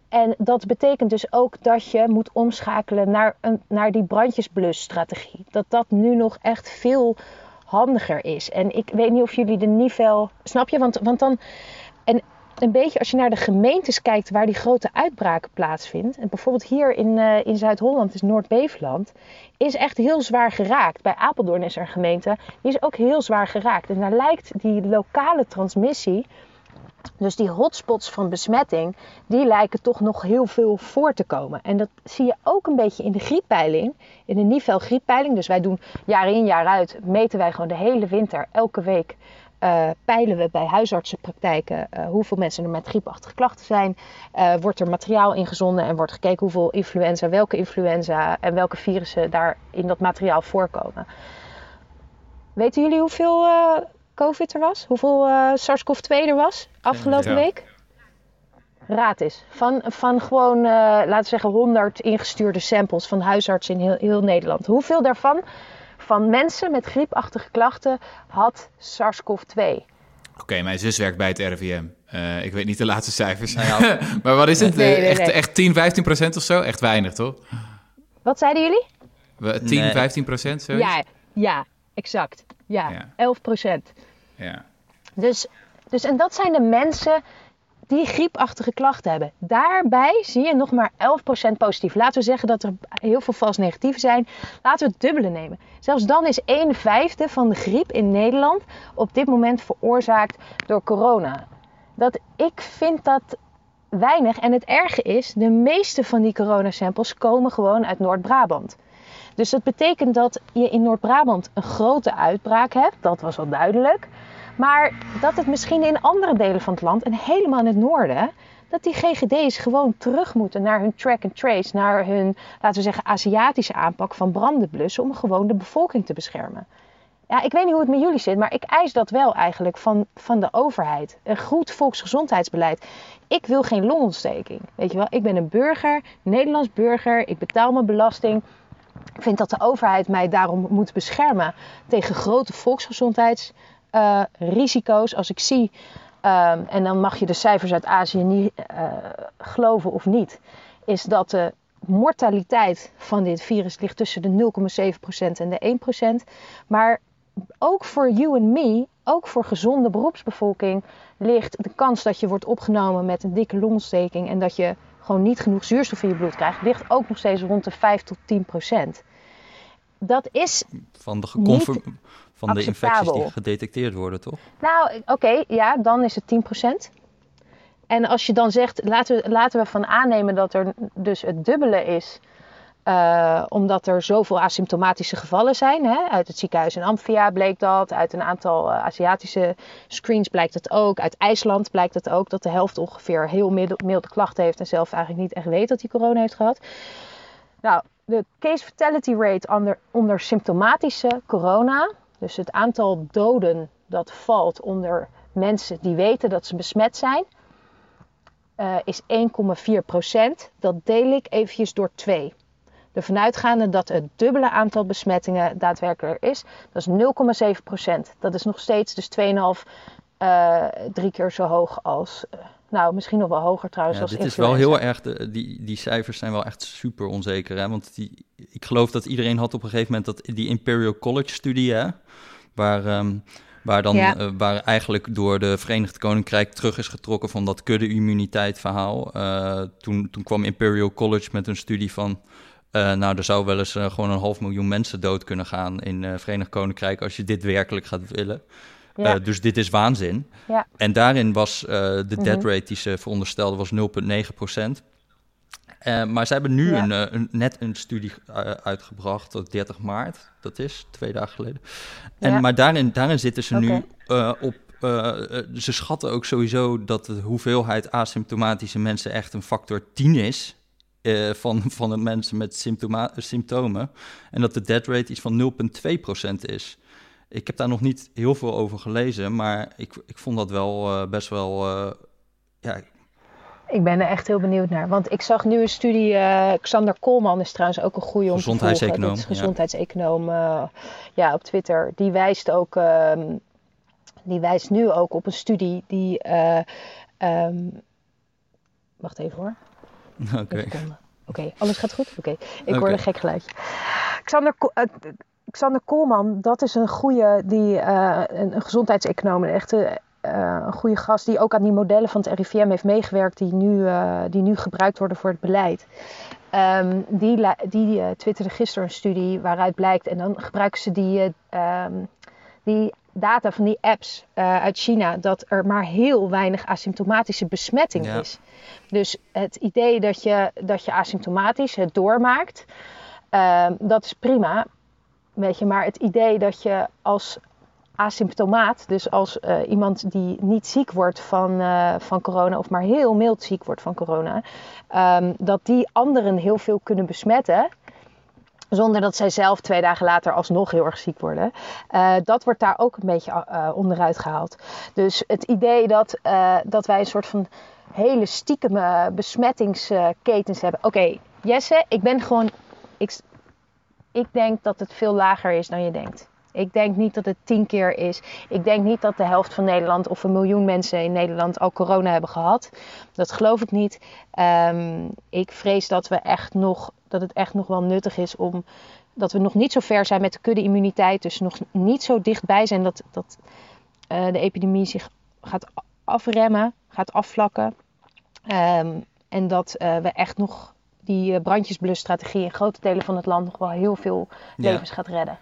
En dat betekent dus ook dat je moet omschakelen naar, een, naar die brandjesblusstrategie. Dat dat nu nog echt veel handiger is. En ik weet niet of jullie de niveau. Snap je? Want, want dan. En een beetje als je naar de gemeentes kijkt waar die grote uitbraken plaatsvindt. En bijvoorbeeld hier in, uh, in Zuid-Holland, is Noord-Beveland, is echt heel zwaar geraakt. Bij Apeldoorn is er een gemeente, die is ook heel zwaar geraakt. En daar lijkt die lokale transmissie, dus die hotspots van besmetting, die lijken toch nog heel veel voor te komen. En dat zie je ook een beetje in de grieppeiling, in de Nivel grieppeiling. Dus wij doen jaar in jaar uit, meten wij gewoon de hele winter, elke week uh, peilen we bij huisartsenpraktijken uh, hoeveel mensen er met griepachtige klachten zijn. Uh, wordt er materiaal ingezonden en wordt gekeken hoeveel influenza, welke influenza en welke virussen daar in dat materiaal voorkomen. Weten jullie hoeveel COVID er was? Hoeveel SARS-CoV-2 er was afgelopen week? raad is. Van, van gewoon, laten we zeggen, 100 ingestuurde samples van huisartsen in heel, heel Nederland. Hoeveel daarvan van mensen met griepachtige klachten had SARS-CoV-2? Oké, mijn zus werkt bij het RIVM. Uh, ik weet niet de laatste cijfers. Nou ja. [LAUGHS] maar wat is het? Nee, nee, echt, echt 10, 15 procent of zo? Echt weinig, toch? Wat zeiden jullie? 10, nee. 15 procent? Ja, ja, exact. Ja, ja. 11 procent. Ja. Dus, dus, en dat zijn de mensen die griepachtige klachten hebben. Daarbij zie je nog maar 11% positief. Laten we zeggen dat er heel veel vals negatief zijn. Laten we het dubbele nemen. Zelfs dan is 1 vijfde van de griep in Nederland op dit moment veroorzaakt door corona. Dat, ik vind dat weinig. En het erge is, de meeste van die coronasamples komen gewoon uit Noord-Brabant. Dus dat betekent dat je in Noord-Brabant een grote uitbraak hebt. Dat was al duidelijk. Maar dat het misschien in andere delen van het land en helemaal in het noorden, dat die GGD's gewoon terug moeten naar hun track and trace, naar hun, laten we zeggen, Aziatische aanpak van branden blussen om gewoon de bevolking te beschermen. Ja, ik weet niet hoe het met jullie zit, maar ik eis dat wel eigenlijk van, van de overheid. Een goed volksgezondheidsbeleid. Ik wil geen longontsteking. Weet je wel, ik ben een burger, Nederlands burger, ik betaal mijn belasting. Ik vind dat de overheid mij daarom moet beschermen tegen grote volksgezondheids uh, risico's als ik zie, um, en dan mag je de cijfers uit Azië niet uh, geloven of niet, is dat de mortaliteit van dit virus ligt tussen de 0,7% en de 1%. Maar ook voor you and me, ook voor gezonde beroepsbevolking, ligt de kans dat je wordt opgenomen met een dikke longontsteking en dat je gewoon niet genoeg zuurstof in je bloed krijgt, ligt ook nog steeds rond de 5 tot 10% Dat is van de geconfirmeerde van de infecties die gedetecteerd worden, toch? Nou, oké, ja, dan is het 10%. En als je dan zegt, laten we, laten we van aannemen dat er dus het dubbele is, uh, omdat er zoveel asymptomatische gevallen zijn. Hè? Uit het ziekenhuis in Amphia bleek dat, uit een aantal uh, Aziatische screens blijkt dat ook, uit IJsland blijkt het ook, dat de helft ongeveer heel milde klachten heeft en zelf eigenlijk niet echt weet dat hij corona heeft gehad. Nou, de case fatality rate onder, onder symptomatische corona dus het aantal doden dat valt onder mensen die weten dat ze besmet zijn, uh, is 1,4 procent. Dat deel ik eventjes door 2. Ervan uitgaande dat het dubbele aantal besmettingen daadwerkelijk is, dat is 0,7 procent. Dat is nog steeds dus 2,5, uh, drie keer zo hoog als... Nou, misschien nog wel hoger trouwens. Ja, als dit is wel heel erg. De, die, die cijfers zijn wel echt super onzeker. Hè? Want die, ik geloof dat iedereen had op een gegeven moment dat die Imperial College studie. Hè? Waar, ehm, waar, dan, eh, waar eigenlijk door de Verenigd Koninkrijk terug is getrokken van dat kudde-immuniteit verhaal. Uh, toen, toen kwam Imperial College met een studie van. Uh, nou, er zou wel eens gewoon een half miljoen mensen dood kunnen gaan in het Verenigd Koninkrijk als je dit werkelijk gaat willen. Ja. dus dit is waanzin. Ja. En daarin was de dead mhm. rate die ze veronderstelden was 0,9 procent. Uh, maar ze hebben nu een, een, net een studie uitgebracht, op 30 maart, dat is twee dagen geleden. En, ja. Maar daarin, daarin zitten ze okay. nu op. ze schatten ook sowieso dat de hoeveelheid asymptomatische mensen echt een factor 10 is. van, van de mensen met symptomen. En dat de death rate iets van 0,2% is. Ik heb daar nog niet heel veel over gelezen, maar ik, ik vond dat wel best wel. ja, ik ben er echt heel benieuwd naar. Want ik zag nu een studie. Uh, Xander Koolman is trouwens ook een goede om volgen. gezondheidseconoom. Ja. Ja, op Twitter. Die wijst ook. Uh, die wijst nu ook op een studie die. Um, wacht even hoor. [LAUGHS] Oké. Okay. Oké, okay. alles gaat goed? Oké. Okay. Ik hoor een gek geluidje. Xander, Xander Koolman, dat is een goede. Die, een, een gezondheidseconoom. Een echte uh, een goede gast die ook aan die modellen van het RIVM heeft meegewerkt, die nu, uh, die nu gebruikt worden voor het beleid. Um, die die uh, twitterde gisteren een studie waaruit blijkt, en dan gebruiken ze die, um, die data van die apps uit China, dat er maar heel weinig asymptomatische besmetting ja. is. Dus het idee dat je, dat je asymptomatisch het doormaakt, um, dat is prima. Weet je, maar het idee dat je als asymptomaat, dus als uh, iemand die niet ziek wordt van, uh, van corona of maar heel mild ziek wordt van corona, um, dat die anderen heel veel kunnen besmetten. Zonder dat zij zelf twee dagen later alsnog heel erg ziek worden. Uh, dat wordt daar ook een beetje onderuit gehaald. Dus het idee dat, dat wij een soort van hele stiekeme besmettingsketens hebben. Oké, Jesse, ik ben gewoon. Ik, ik denk dat het veel lager is dan je denkt. Ik denk niet dat het tien keer is. Ik denk niet dat de helft van Nederland of een miljoen mensen in Nederland al corona hebben gehad. Dat geloof ik niet. Ehm, ik vrees dat, we echt nog, dat het echt nog wel nuttig is om. Dat we nog niet zo ver zijn met de kudde-immuniteit. Dus nog niet zo dichtbij zijn dat, dat uh, de epidemie zich gaat afremmen, gaat afvlakken. Um, en dat uh, we echt nog die uh, brandjesblusstrategie in grote delen van het land nog wel heel veel levens ja. gaat redden.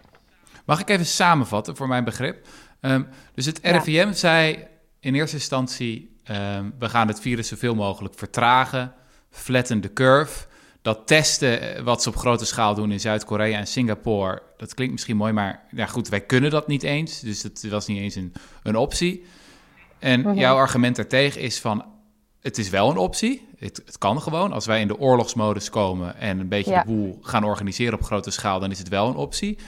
Mag ik even samenvatten voor mijn begrip? Um, dus het RIVM ja. zei in eerste instantie: um, we gaan het virus zoveel mogelijk vertragen, flatten the curve. Dat testen, wat ze op grote schaal doen in Zuid-Korea en Singapore, dat klinkt misschien mooi, maar ja, goed, wij kunnen dat niet eens. Dus dat was niet eens een, een optie. En mm -hmm. jouw argument daartegen is van, het is wel een optie. Het, het, kan gewoon. Als wij in de oorlogsmodus komen en een beetje ja. de boel gaan organiseren op grote schaal, dan is het wel een optie.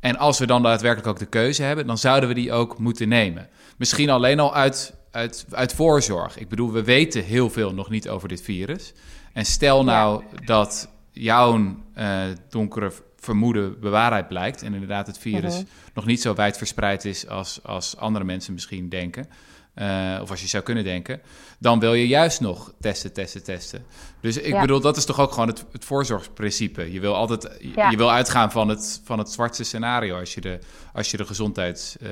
En als we dan daadwerkelijk ook de keuze hebben, dan zouden we die ook moeten nemen. Misschien alleen al uit, uit, uit voorzorg. Ik bedoel, we weten heel veel nog niet over dit virus. En stel nou ja. dat jouw uh, donkere vermoeden bewaarheid blijkt en inderdaad het virus uh -huh. nog niet zo wijd verspreid is als, als andere mensen misschien denken. Uh, of als je zou kunnen denken, dan wil je juist nog testen, testen, testen. Dus ik ja. bedoel, dat is toch ook gewoon het, het voorzorgsprincipe. Je wil altijd, ja. je wil uitgaan van het, van het zwartste scenario als je de, als je de gezondheid, uh,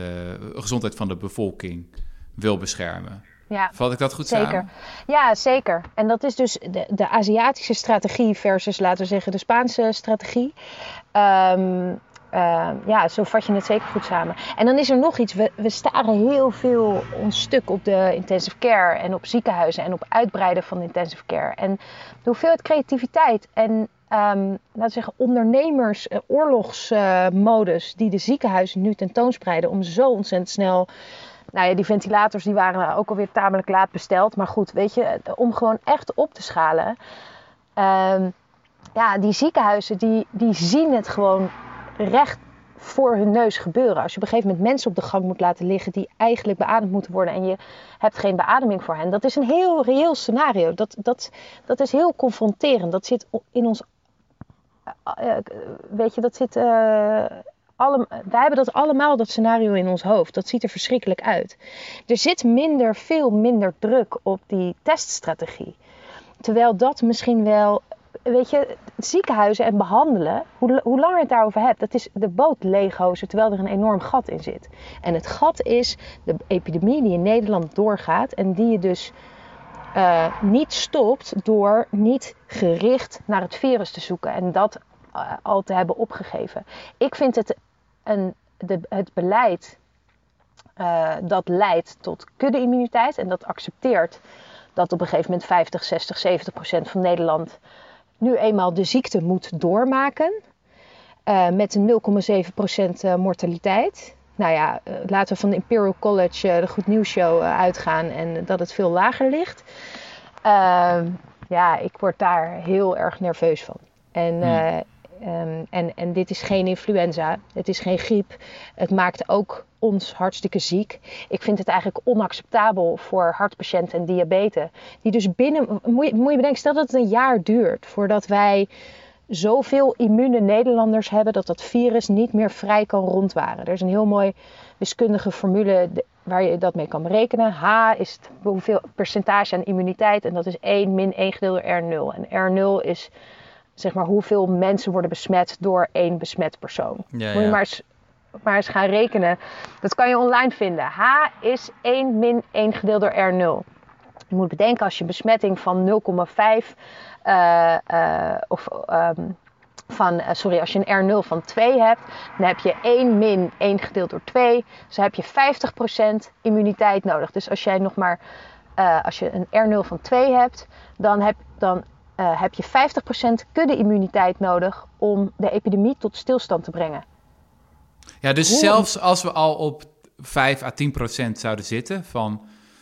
gezondheid van de bevolking wil beschermen. Ja, Vat ik dat goed zeker. samen? Ja, zeker. En dat is dus de, de Aziatische strategie versus, laten we zeggen, de Spaanse strategie. Um, uh, ja, zo vat je het zeker goed samen. En dan is er nog iets. We, we staren heel veel ons stuk op de intensive care en op ziekenhuizen en op uitbreiden van intensive care. En de hoeveelheid creativiteit en um, laten we zeggen ondernemers, uh, oorlogsmodus uh, die de ziekenhuizen nu tentoonspreiden om zo ontzettend snel. Nou ja, die ventilators die waren ook alweer tamelijk laat besteld. Maar goed, weet je, om gewoon echt op te schalen. Um, ja, die ziekenhuizen die, die zien het gewoon recht voor hun neus gebeuren. Als je op een gegeven moment mensen op de gang moet laten liggen die eigenlijk beademd moeten worden en je hebt geen beademing voor hen. Dat is een heel reëel scenario. Dat, dat, dat is heel confronterend. Dat zit in ons. Uh, weet je, dat zit. Uh, alle, wij hebben dat allemaal, dat scenario in ons hoofd. Dat ziet er verschrikkelijk uit. Er zit minder, veel minder druk op die teststrategie. Terwijl dat misschien wel weet je, ziekenhuizen en behandelen, hoe, hoe langer je het daarover hebt, dat is de boot leeghozen terwijl er een enorm gat in zit. En het gat is de epidemie die in Nederland doorgaat en die je dus uh, niet stopt door niet gericht naar het virus te zoeken en dat uh, al te hebben opgegeven. Ik vind het een, de, het beleid uh, dat leidt tot kudde-immuniteit en dat accepteert dat op een gegeven moment 50, 60, 70 procent van Nederland nu eenmaal de ziekte moet doormaken. Uh, met een 0,7% mortaliteit. Nou ja, uh, laten we van de Imperial College, de Goed Nieuws Show, uitgaan en dat het veel lager ligt. Ehm, ja, ik word daar heel erg nerveus van. En, hmm. um, en, en dit is geen influenza, het is geen griep. Het maakt ook ons hartstikke ziek. Ik vind het eigenlijk onacceptabel voor hartpatiënten en diabetes. Die dus binnen, moet je, moet je bedenken, stel dat het een jaar duurt voordat wij zoveel immune Nederlanders hebben dat dat virus niet meer vrij kan rondwaren. Er is een heel mooi wiskundige formule waar je dat mee kan berekenen. H is het hoeveel percentage aan immuniteit en dat is 1 min 1 gedeeld door R0. En R0 is zeg maar hoeveel mensen worden besmet door één besmet persoon. Ja, Moet je maar eens maar eens gaan rekenen. Dat kan je online vinden. H is 1 min 1 gedeeld door R0. Je moet bedenken als je besmetting van 0,5 uh, uh, of um, van, uh, sorry, als je een R0 van 2 hebt, dan heb je 1 min 1 gedeeld door 2. Dus heb je 50% immuniteit nodig. Dus als jij nog maar, als je een R0 van 2 hebt, dan heb, dan, heb je 50% kudde-immuniteit nodig om de epidemie tot stilstand te brengen. Ja, dus Hoe? zelfs als we al op 5 à 10 procent zouden zitten van,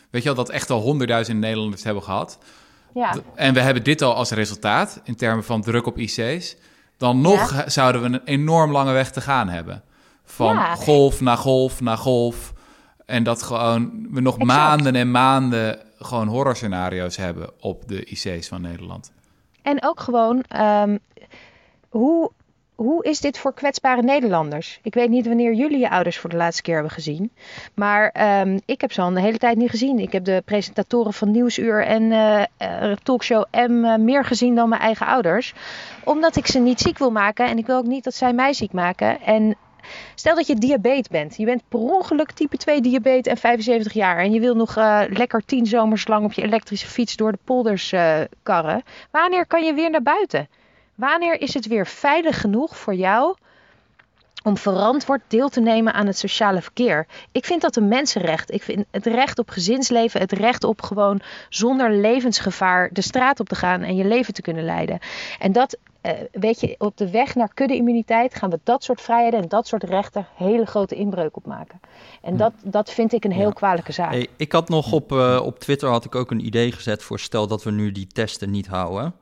weet je wel, dat echt al honderdduizend Nederlanders hebben gehad. Ja. En we hebben dit al als resultaat in termen van druk op IC's. Dan nog ja. zouden we een enorm lange weg te gaan hebben. Van ja. golf naar golf naar golf. En dat gewoon we nog maanden en maanden gewoon horrorscenario's hebben op de IC's van Nederland. En ook gewoon, ehm, hoe, hoe is dit voor kwetsbare Nederlanders? Ik weet niet wanneer jullie je ouders voor de laatste keer hebben gezien. Maar ehm, ik heb ze al de hele tijd niet gezien. Ik heb de presentatoren van Nieuwsuur en uh, Talkshow M uh, meer gezien dan mijn eigen ouders. Omdat ik ze niet ziek wil maken. En ik wil ook niet dat zij mij ziek maken. En Stel dat je diabetes bent. Je bent per ongeluk type 2 diabetes en 75 jaar. En je wil nog lekker tien zomers lang op je elektrische fiets door de polders karren. Wanneer kan je weer naar buiten? Wanneer is het weer veilig genoeg voor jou om verantwoord deel te nemen aan het sociale verkeer. Ik vind dat een mensenrecht. Ik vind het recht op gezinsleven, het recht op gewoon zonder levensgevaar de straat op te gaan en je leven te kunnen leiden. En dat, uh, weet je, op de weg naar kudde-immuniteit gaan we dat soort vrijheden en dat soort rechten hele grote inbreuk op maken. En dat, dat vind ik een heel kwalijke zaak. Hey, ik had nog op, uh, op Twitter had ik ook een idee gezet voor stel dat we nu die testen niet houden.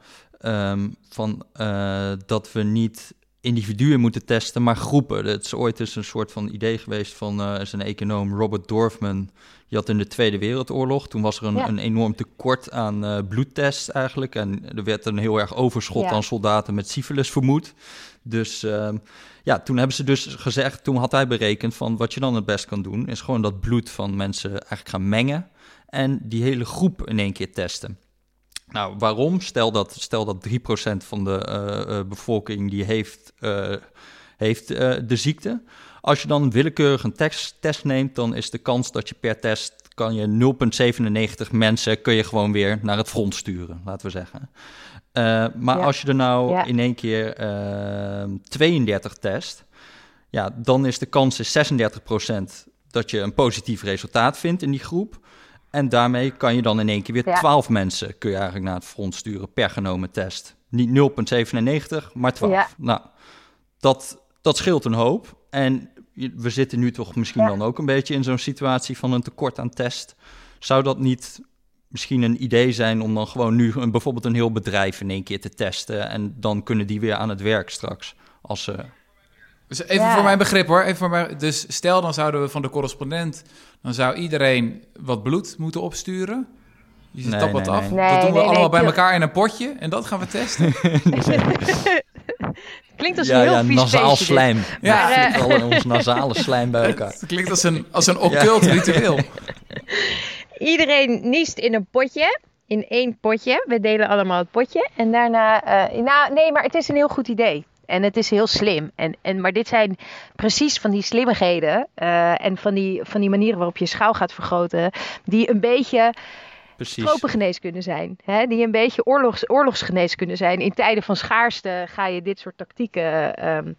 Um, van uh, dat we niet individuen moeten testen, maar groepen. Het is ooit eens een soort van idee geweest van uh, een econoom Robert Dorfman. Die had in de Tweede Wereldoorlog, toen was er een, ja. een enorm tekort aan uh, bloedtests eigenlijk. En er werd een heel erg overschot ja. aan soldaten met syfilis vermoed. Dus uh, ja, toen hebben ze dus gezegd, toen had hij berekend van wat je dan het best kan doen, is gewoon dat bloed van mensen eigenlijk gaan mengen en die hele groep in één keer testen. Nou, waarom? Stel dat, stel dat 3% van de uh, uh, bevolking die heeft, uh, heeft de ziekte. Als je dan willekeurig een test, test neemt, dan is de kans dat je per test kan je 0,97 mensen kun je gewoon weer naar het front sturen, laten we zeggen. maar ja. als je er nou ja. in één keer 32 test, ja, dan is de kans is 36% dat je een positief resultaat vindt in die groep. En daarmee kan je dan in één keer weer ja. 12 mensen kun je eigenlijk naar het front sturen per genomen test. Niet 0,97, maar 12. Ja. Nou, dat, dat scheelt een hoop. En we zitten nu toch misschien ja. dan ook een beetje in zo'n situatie van een tekort aan test. Zou dat niet misschien een idee zijn om dan gewoon nu een, bijvoorbeeld een heel bedrijf in één keer te testen en dan kunnen die weer aan het werk straks als ze dus even ja. voor mijn begrip hoor. Even voor mijn, dus stel dan zouden we van de correspondent... dan zou iedereen wat bloed moeten opsturen. Je zit nee, wat nee, af. Nee. dat doen we allemaal bij elkaar in een potje. En dat gaan we testen. [LAUGHS] [LAUGHS] klinkt als ja, een heel ja, vies nasaal slijm. Ja. Ja, uh, al [LAUGHS] ons nasale slijm bij elkaar. Het klinkt als een, als een occult ritueel. Iedereen niest in een potje in één potje. We delen allemaal het potje. En daarna... Uh, nou, nee, maar het is een heel goed idee. En het is heel slim. En, en, maar dit zijn precies van die slimmigheden uh, en van die, van die manieren waarop je schouw gaat vergroten, die een beetje tropengeneeskunde zijn. Hè? Die een beetje oorlogs, oorlogsgeneeskunde zijn. In tijden van schaarste ga je dit soort tactieken um,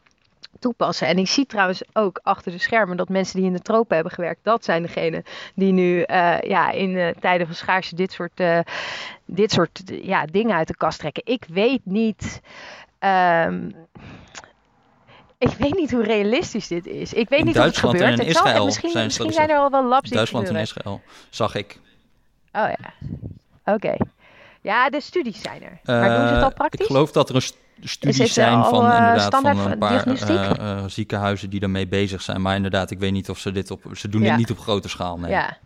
toepassen. En ik zie trouwens ook achter de schermen dat mensen die in de tropen hebben gewerkt, dat zijn degenen die nu uh, ja, in uh, tijden van schaarste dit soort, uh, dit soort ja, dingen uit de kast trekken. Ik weet niet. Um, ik weet niet hoe realistisch dit is. Ik weet in niet Duitsland hoe het en gebeurt. in Israël het misschien, zijn, misschien zijn er al wel labs Duitsland en Israël, zag ik. Oh ja, oké. Okay. Ja, de studies zijn er. Maar doen ze het al praktisch? Ik geloof dat er een st studies zijn van, uh, inderdaad, van een paar uh, ziekenhuizen die daarmee bezig zijn. Maar inderdaad, ik weet niet of ze dit op... Ze doen ja. dit niet op grote schaal, nee. Ja,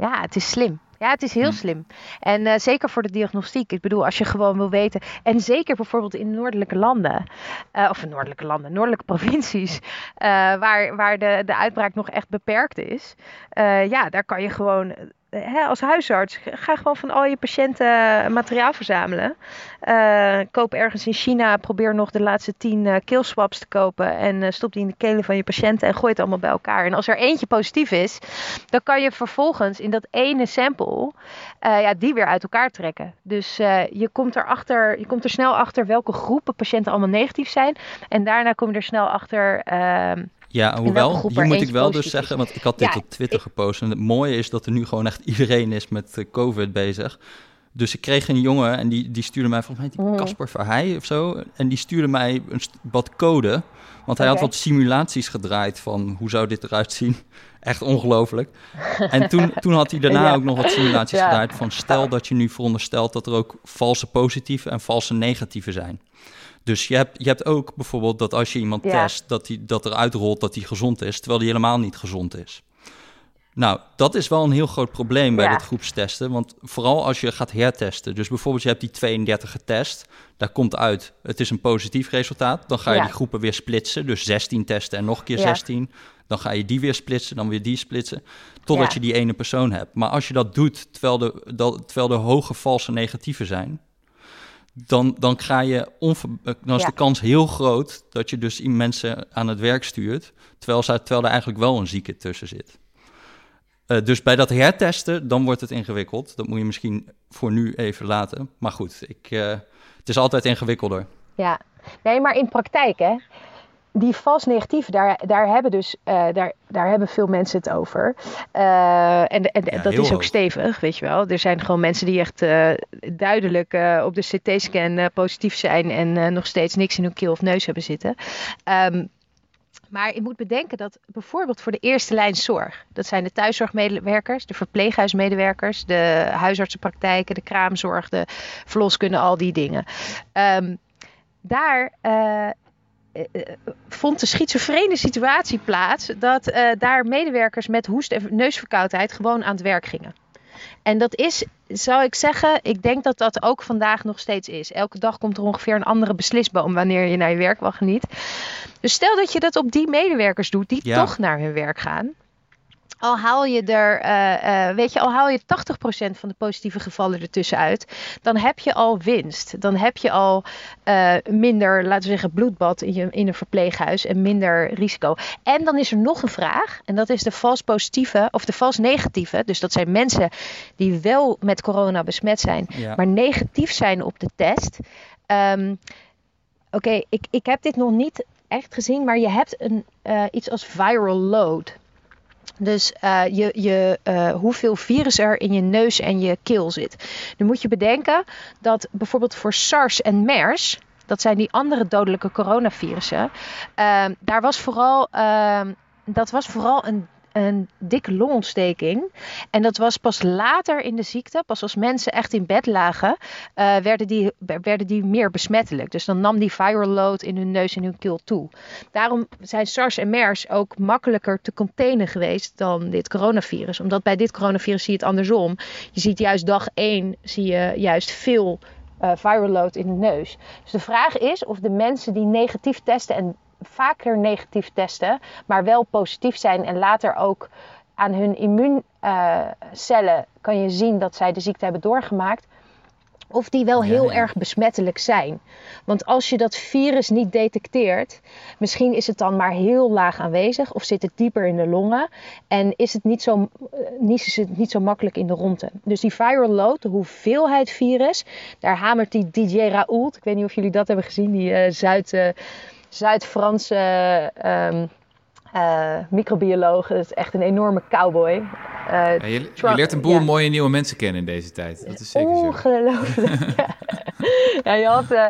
ja het is slim. Ja, het is heel hm. slim. En uh, zeker voor de diagnostiek. Ik bedoel, als je gewoon wil weten. En zeker bijvoorbeeld in noordelijke landen. Uh, of noordelijke landen, noordelijke [LAUGHS] provincies. Uh, waar, waar de, de uitbraak nog echt beperkt is. ja, daar kan je gewoon hè, als huisarts, ga gewoon van al je patiënten materiaal verzamelen. Uh, koop ergens in China, probeer nog de laatste tien uh, keelswaps te kopen. En stop die in de kelen van je patiënten en gooi het allemaal bij elkaar. En als er eentje positief is, dan kan je vervolgens in dat ene sample ja, die weer uit elkaar trekken. Dus je, komt erachter, je komt er snel achter welke groepen patiënten allemaal negatief zijn. En daarna kom je er snel achter ehm, ja, hoewel, hier moet ik wel dus zeggen, want ik had dit ja, op Twitter ik... gepost. En het mooie is dat er nu gewoon echt iedereen is met uh, COVID bezig. Dus ik kreeg een jongen en die, die stuurde mij, volgens mij Casper mm. Verheij of zo. En die stuurde mij een wat code. Want hij okay. had wat simulaties gedraaid van hoe zou dit eruit zien. [LAUGHS] Echt ongelooflijk. En toen, [LAUGHS] toen had hij daarna ja. ook nog wat simulaties ja. gedraaid van stel dat je nu veronderstelt dat er ook valse positieve en valse negatieve zijn. Dus je hebt, je hebt ook bijvoorbeeld dat als je iemand ja. test, dat, die, dat er uitrolt dat hij gezond is, terwijl hij helemaal niet gezond is. Nou, dat is wel een heel groot probleem bij dit groepstesten. Want vooral als je gaat hertesten. Dus bijvoorbeeld je hebt die 32 getest. Daar komt uit, het is een positief resultaat. Dan ga je die groepen weer splitsen. Dus 16 testen en nog een keer 16. Dan ga je die weer splitsen, dan weer die splitsen. Totdat je die ene persoon hebt. Maar als je dat doet terwijl er, terwijl er hoge valse negatieven zijn dan, dan, ga je dan is de kans heel groot dat je dus mensen aan het werk stuurt, terwijl, ze, terwijl er eigenlijk wel een zieke tussen zit. Uh, dus bij dat hertesten, dan wordt het ingewikkeld. Dat moet je misschien voor nu even laten. Maar goed, ik, uh, het is altijd ingewikkelder. Ja, nee, maar in praktijk, hè, die vals negatief, daar, daar, hebben dus, uh, daar, daar hebben veel mensen het over. Uh, en en dat is ook stevig, weet je wel. Er zijn gewoon mensen die echt uh, duidelijk op de CT-scan positief zijn en nog steeds niks in hun keel of neus hebben zitten. Um, maar je moet bedenken dat bijvoorbeeld voor de eerste lijn zorg, dat zijn de thuiszorgmedewerkers, de verpleeghuismedewerkers, de huisartsenpraktijken, de kraamzorg, de verloskunde, al die dingen. Um, daar uh, vond de schizofrene situatie plaats dat uh, daar medewerkers met hoest- en neusverkoudheid gewoon aan het werk gingen. En dat is, zou ik zeggen, ik denk dat dat ook vandaag nog steeds is. Elke dag komt er ongeveer een andere beslisboom wanneer je naar je werk wel geniet. Dus stel dat je dat op die medewerkers doet die toch naar hun werk gaan al haal je er, uh, uh, weet je, al haal je 80% van de positieve gevallen ertussen uit, dan heb je al winst. Dan heb je al uh, minder, laten we zeggen, bloedbad in, je, in een verpleeghuis en minder risico. En dan is er nog een vraag, en dat is de vals positieve of de vals negatieve. Dus dat zijn mensen die wel met corona besmet zijn, ja. maar negatief zijn op de test. Um, Oké, okay, ik, ik heb dit nog niet echt gezien, maar je hebt een, iets als viral load. Dus uh, je, je, uh, hoeveel virus er in je neus en je keel zit. Nu moet je bedenken dat bijvoorbeeld voor SARS en MERS, dat zijn die andere dodelijke coronavirussen, uh, daar was vooral, dat was vooral een een dikke longontsteking. En dat was pas later in de ziekte, pas als mensen echt in bed lagen, uh, werden, die, werden die meer besmettelijk. Dus dan nam die viral load in hun neus en hun keel toe. Daarom zijn SARS en MERS ook makkelijker te containen geweest dan dit coronavirus. Omdat bij dit coronavirus zie je het andersom. Je ziet juist dag 1 zie je juist veel uh, viral load in de neus. Dus de vraag is of de mensen die negatief testen en vaker negatief testen, maar wel positief zijn en later ook aan hun immuuncellen uh, kan je zien dat zij de ziekte hebben doorgemaakt. Of die wel heel erg besmettelijk zijn. Want als je dat virus niet detecteert, misschien is het dan maar heel laag aanwezig of zit het dieper in de longen en is het niet zo, uh, niet, is het niet zo makkelijk in de ronde. Dus die viral load, de hoeveelheid virus, daar hamert die DJ Raoult, ik weet niet of jullie dat hebben gezien, die uh, Zuid Zuid-Franse um, uh, microbioloog. Dat is echt een enorme cowboy. Uh, ja, je, je, leert een boel ja. mooie nieuwe mensen kennen in deze tijd. Dat is zeker Ongelooflijk. ja. [LAUGHS] ja, je had, uh,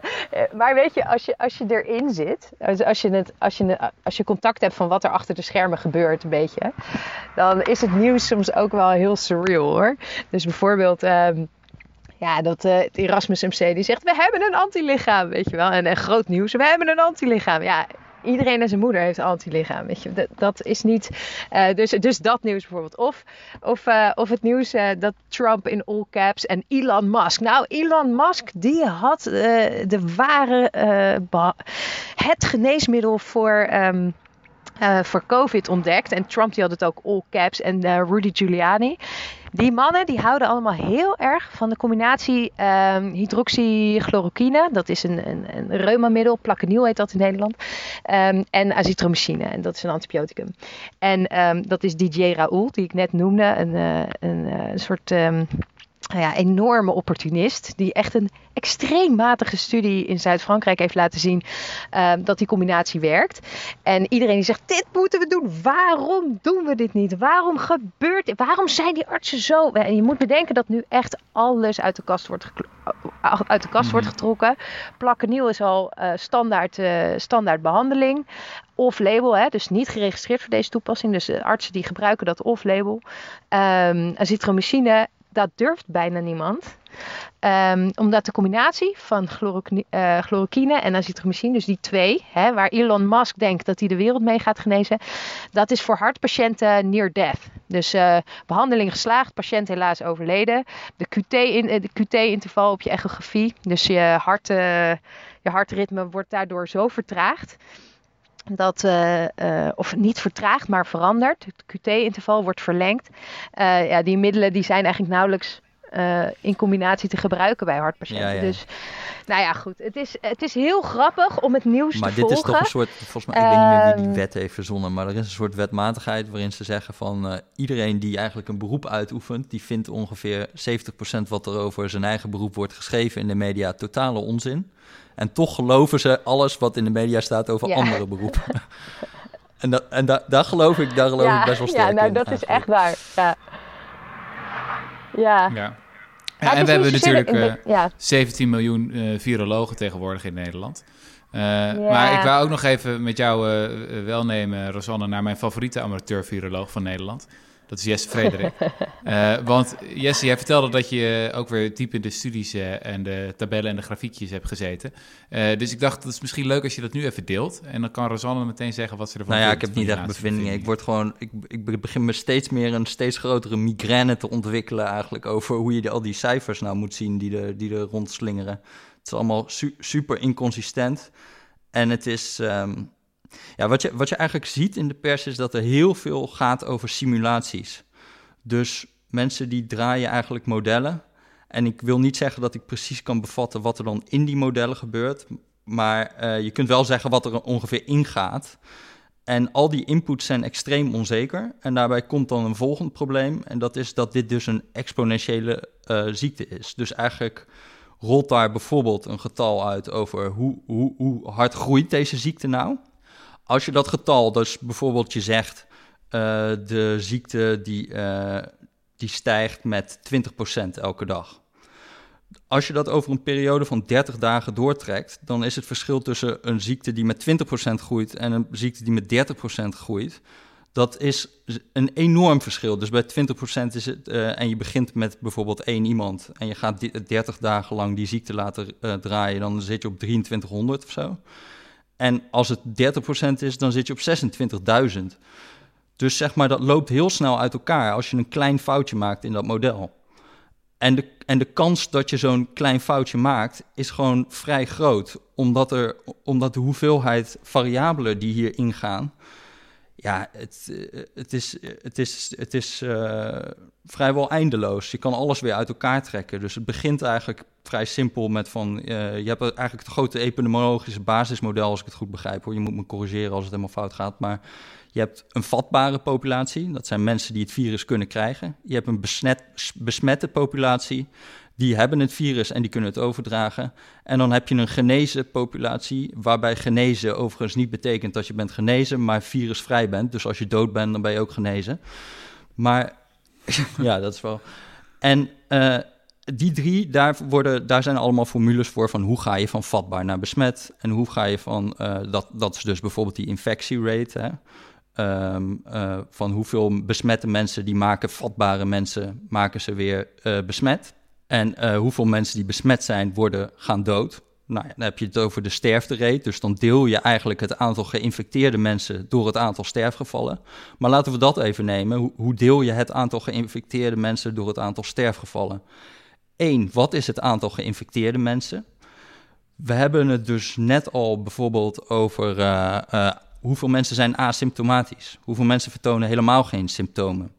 maar weet je, als je, als je erin zit, als, als, je het, als, je, als je contact hebt van wat er achter de schermen gebeurt, een beetje, dan is het nieuws soms ook wel heel surreal hoor. Dus bijvoorbeeld. Um, ja, dat het Erasmus MC die zegt, we hebben een antilichaam, weet je wel. En, en groot nieuws, we hebben een antilichaam. Ja, iedereen en zijn moeder heeft antilichaam, weet je. Dat, dat is niet... Uh, dus, dus dat nieuws bijvoorbeeld. Of, of, uh, of het nieuws dat Trump in all caps en Elon Musk. Nou, Elon Musk, die had de ware... het geneesmiddel voor... Uh, voor COVID ontdekt. En Trump die had het ook all caps en Rudy Giuliani. Die mannen die houden allemaal heel erg van de combinatie um, hydroxychloroquine. Dat is een, een, een reumamiddel, plakeniel heet dat in Nederland. Um, en azithromycine, en dat is een antibioticum. En um, dat is DJ Raoul, die ik net noemde. Een, uh, een, een soort nou ja, enorme opportunist. Die echt een extreem matige studie in Zuid-Frankrijk heeft laten zien uh, dat die combinatie werkt. En iedereen die zegt: Dit moeten we doen. Waarom doen we dit niet? Waarom gebeurt dit? Waarom zijn die artsen zo? En je moet bedenken dat nu echt alles uit de kast wordt, uit de kast mm. wordt getrokken. Plakkeniel is al uh, standaard, uh, standaard behandeling. Off-label, hè, dus niet geregistreerd voor deze toepassing. Dus de artsen die gebruiken dat off-label. Um, azithromycine dat durft bijna niemand. Um, omdat de combinatie van uh, chloroquine en azitromycine, dus die twee, hè, waar Elon Musk denkt dat hij de wereld mee gaat genezen, dat is voor hartpatiënten near death. Dus uh, behandeling geslaagd, patiënt helaas overleden. De QT-interval QT op je echografie, dus je, hart, je hartritme wordt daardoor zo vertraagd dat, uh, uh, of niet vertraagd, maar verandert. Het QT-interval wordt verlengd. Uh, ja, die middelen die zijn eigenlijk nauwelijks in combinatie te gebruiken bij hartpatiënten. Dus nou ja, goed. Het is, het is heel grappig om het nieuws maar te volgen. Maar dit is toch een soort, volgens mij, ik weet niet meer wie die ehm, wet heeft verzonnen, maar er is een soort wetmatigheid waarin ze zeggen van iedereen die eigenlijk een beroep uitoefent, die vindt ongeveer 70% wat er over zijn eigen beroep wordt geschreven in de media totale onzin. En toch geloven ze alles wat in de media staat over andere beroepen. [LAUGHS] en dat, en da, daar geloof ik, daar geloof ik best wel sterk Ja, nou, dat is echt waar. Ja. Ja. ja. en we hebben natuurlijk uh, eh, 17 miljoen uh, virologen tegenwoordig in Nederland. Uh, Maar ik wou ook nog even met jou welnemen, Rosanne, naar mijn favoriete amateur-viroloog van Nederland. Dat is Jesse Frederik. uh, [LAUGHS] want Jesse, jij vertelde dat je ook weer diep in de studies uh, en de tabellen en de grafiekjes hebt gezeten. Uh, dus ik dacht, dat is misschien leuk als je dat nu even deelt. En dan kan Rosanne meteen zeggen wat ze ervan Nou ja, ik heb niet echt bevindingen. Ik, word gewoon, ik, ik begin me steeds meer een steeds grotere migraine te ontwikkelen eigenlijk over hoe je al die cijfers nou moet zien die er, die er rondslingeren. Het is allemaal su super inconsistent. En het is... Um, ja, wat je, wat je eigenlijk ziet in de pers is dat er heel veel gaat over simulaties. Dus mensen die draaien eigenlijk modellen. En ik wil niet zeggen dat ik precies kan bevatten wat er dan in die modellen gebeurt. Maar uh, je kunt wel zeggen wat er ongeveer ingaat. En al die inputs zijn extreem onzeker. En daarbij komt dan een volgend probleem. En dat is dat dit dus een exponentiële uh, ziekte is. Dus eigenlijk rolt daar bijvoorbeeld een getal uit over hoe, hoe, hoe hard groeit deze ziekte nou. Als je dat getal, dus bijvoorbeeld je zegt, uh, de ziekte die, uh, die stijgt met 20% elke dag. Als je dat over een periode van 30 dagen doortrekt, dan is het verschil tussen een ziekte die met 20% groeit en een ziekte die met 30% groeit, dat is een enorm verschil. Dus bij 20% is het, uh, en je begint met bijvoorbeeld één iemand en je gaat 30 dagen lang die ziekte laten draaien, dan zit je op 2300 of zo. En als het 30% is, dan zit je op 26.000. Dus zeg maar, dat loopt heel snel uit elkaar als je een klein foutje maakt in dat model. En de, en de kans dat je zo'n klein foutje maakt, is gewoon vrij groot. Omdat, er, omdat de hoeveelheid variabelen die hier ingaan, ja, het, het is, het is, het is uh, vrijwel eindeloos. Je kan alles weer uit elkaar trekken. Dus het begint eigenlijk vrij simpel met van... Uh, je hebt eigenlijk het grote epidemiologische basismodel, als ik het goed begrijp. Hoor. Je moet me corrigeren als het helemaal fout gaat. Maar je hebt een vatbare populatie. Dat zijn mensen die het virus kunnen krijgen. Je hebt een besmet, besmette populatie die hebben het virus en die kunnen het overdragen. En dan heb je een genezen populatie, waarbij genezen overigens niet betekent dat je bent genezen, maar virusvrij bent. Dus als je dood bent, dan ben je ook genezen. Maar [LAUGHS] ja, dat is wel. En uh, die drie, daar, worden, daar zijn allemaal formules voor van hoe ga je van vatbaar naar besmet. En hoe ga je van, uh, dat, dat is dus bijvoorbeeld die infectierate. Hè? Um, uh, van hoeveel besmette mensen die maken vatbare mensen, maken ze weer besmet. En uh, hoeveel mensen die besmet zijn, worden gaan dood. Nou dan heb je het over de sterfterate. Dus dan deel je eigenlijk het aantal geïnfecteerde mensen door het aantal sterfgevallen. Maar laten we dat even nemen. Hoe deel je het aantal geïnfecteerde mensen door het aantal sterfgevallen? Eén, wat is het aantal geïnfecteerde mensen? We hebben het dus net al bijvoorbeeld over uh, uh, hoeveel mensen zijn asymptomatisch. Hoeveel mensen vertonen helemaal geen symptomen.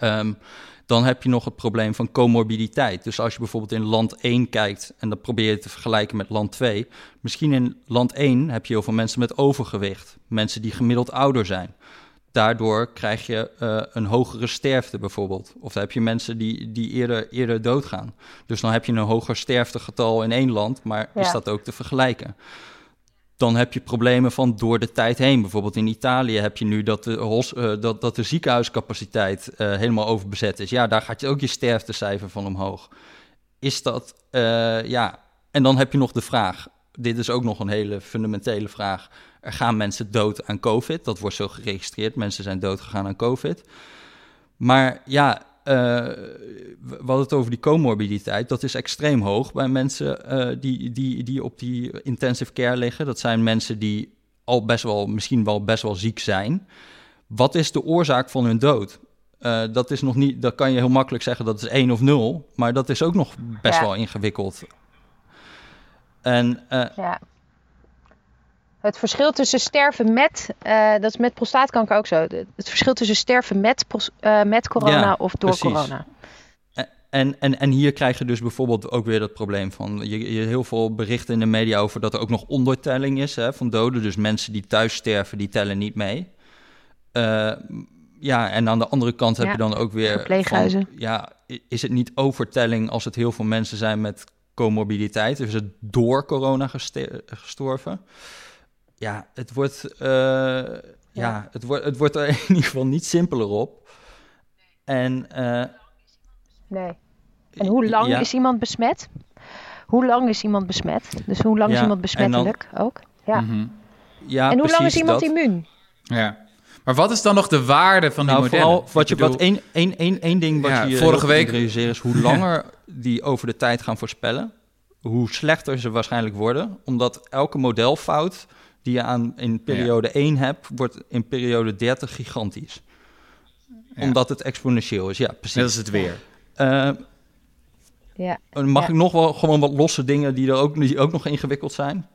Um, dan heb je nog het probleem van comorbiditeit. Dus als je bijvoorbeeld in land 1 kijkt en dan probeer je te vergelijken met land 2. Misschien in land 1 heb je heel veel mensen met overgewicht, mensen die gemiddeld ouder zijn. Daardoor krijg je uh, een hogere sterfte bijvoorbeeld. Of dan heb je mensen die, die eerder, eerder doodgaan. Dus dan heb je een hoger sterftegetal in één land, maar ja. is dat ook te vergelijken? Dan heb je problemen van door de tijd heen. Bijvoorbeeld in Italië heb je nu dat de, uh, dat, dat de ziekenhuiscapaciteit uh, helemaal overbezet is. Ja, daar gaat je ook je sterftecijfer van omhoog. Is dat, uh, ja... En dan heb je nog de vraag, dit is ook nog een hele fundamentele vraag. Er gaan mensen dood aan COVID, dat wordt zo geregistreerd. Mensen zijn dood gegaan aan COVID. Maar ja, we hadden het over die comorbiditeit. Dat is extreem hoog bij mensen die, die, die op die intensive care liggen. Dat zijn mensen die al best wel, misschien wel best wel ziek zijn. Wat is de oorzaak van hun dood? Uh, dat is nog niet, dat kan je heel makkelijk zeggen dat is 1 of 0, maar dat is ook nog best wel ingewikkeld. En, uh, ja. Het verschil tussen sterven met, uh, dat is met prostaatkanker ook zo. Het verschil tussen sterven met, met corona of door corona. En, en, en hier krijg je dus bijvoorbeeld ook weer dat probleem van... Je, je heel veel berichten in de media over dat er ook nog ondertelling is hè, van doden. Dus mensen die thuis sterven, die tellen niet mee. Uh, ja, en aan de andere kant heb je dan ook weer... Verpleeghuizen. ja, is het niet overtelling als het heel veel mensen zijn met comorbiditeit? Is het door corona gestorven? Ja, het wordt, uh, ja. ja. het, wordt, het wordt er [LAUGHS] in ieder geval niet simpeler op. En... Uh, nee. En hoe lang is iemand besmet? Hoe lang is iemand besmet? Dus hoe lang is iemand besmettelijk ook? Ja. Mm ja en hoe lang is iemand immuun? Ja. Maar wat is dan nog de waarde van nou, die modellen? Vooral wat je, wat één, één, één, één ding wat je vorige week realiseert is hoe langer die over de tijd gaan voorspellen, hoe slechter ze waarschijnlijk worden, omdat elke modelfout die je aan in periode 1 hebt, wordt in periode 30 gigantisch. Omdat het exponentieel is. Ja, precies. Dat is het weer. Uh, ja. Mag ik nog wel gewoon wat losse dingen die er ook, die ook nog ingewikkeld zijn?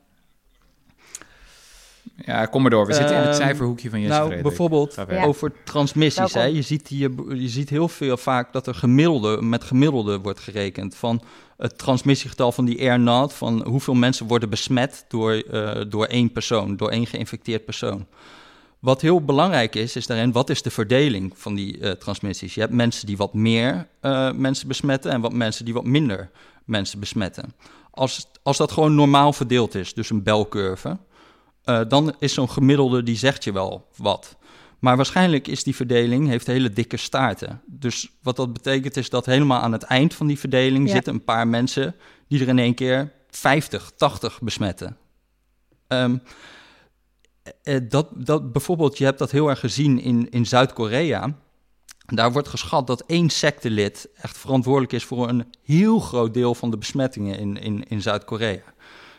Ja, kom maar door. We zitten in het ehm, cijferhoekje van je Nou, bijvoorbeeld over transmissies. Hè? Je, ziet hier, je ziet heel veel vaak dat er gemiddelde, met gemiddelde wordt gerekend. Van het transmissiegetal van die R naught, van hoeveel mensen worden besmet door, uh, door één persoon, door één geïnfecteerd persoon. Wat heel belangrijk is, is daarin wat is de verdeling van die uh, transmissies. Je hebt mensen die wat meer uh, mensen besmetten en wat mensen die wat minder mensen besmetten. Als, als dat gewoon normaal verdeeld is, dus een belcurve, uh, dan is zo'n gemiddelde die zegt je wel wat. Maar waarschijnlijk is die verdeling, heeft hele dikke staarten. Dus wat dat betekent is dat helemaal aan het eind van die verdeling zitten een paar mensen die er in één keer 50, 80 besmetten. Um, dat, dat, bijvoorbeeld, je hebt dat heel erg gezien in, in Zuid-Korea. Daar wordt geschat dat één sectelid echt verantwoordelijk is voor een heel groot deel van de besmettingen in, in, in Zuid-Korea.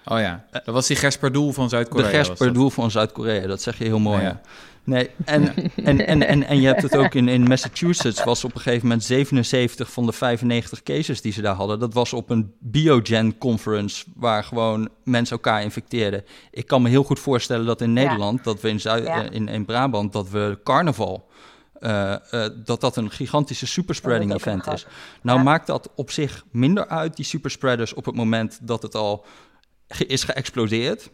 Oh ja, dat was die Gesperdoel van Zuid-Korea. De Gesperdoel van Zuid-Korea, dat zeg je heel mooi. ja. Nee, en, en, en, en, en je hebt het ook in, in Massachusetts, was op een gegeven moment 77 van de 95 cases die ze daar hadden. Dat was op een biogen conference, waar gewoon mensen elkaar infecteerden. Ik kan me heel goed voorstellen dat in Nederland, dat we in, Zuid, eh, in, in Brabant, dat we carnaval, uh, uh, dat dat een gigantische superspreading event is. Nou maakt dat op zich minder uit, die superspreaders, op het moment dat het al is geëxplodeerd.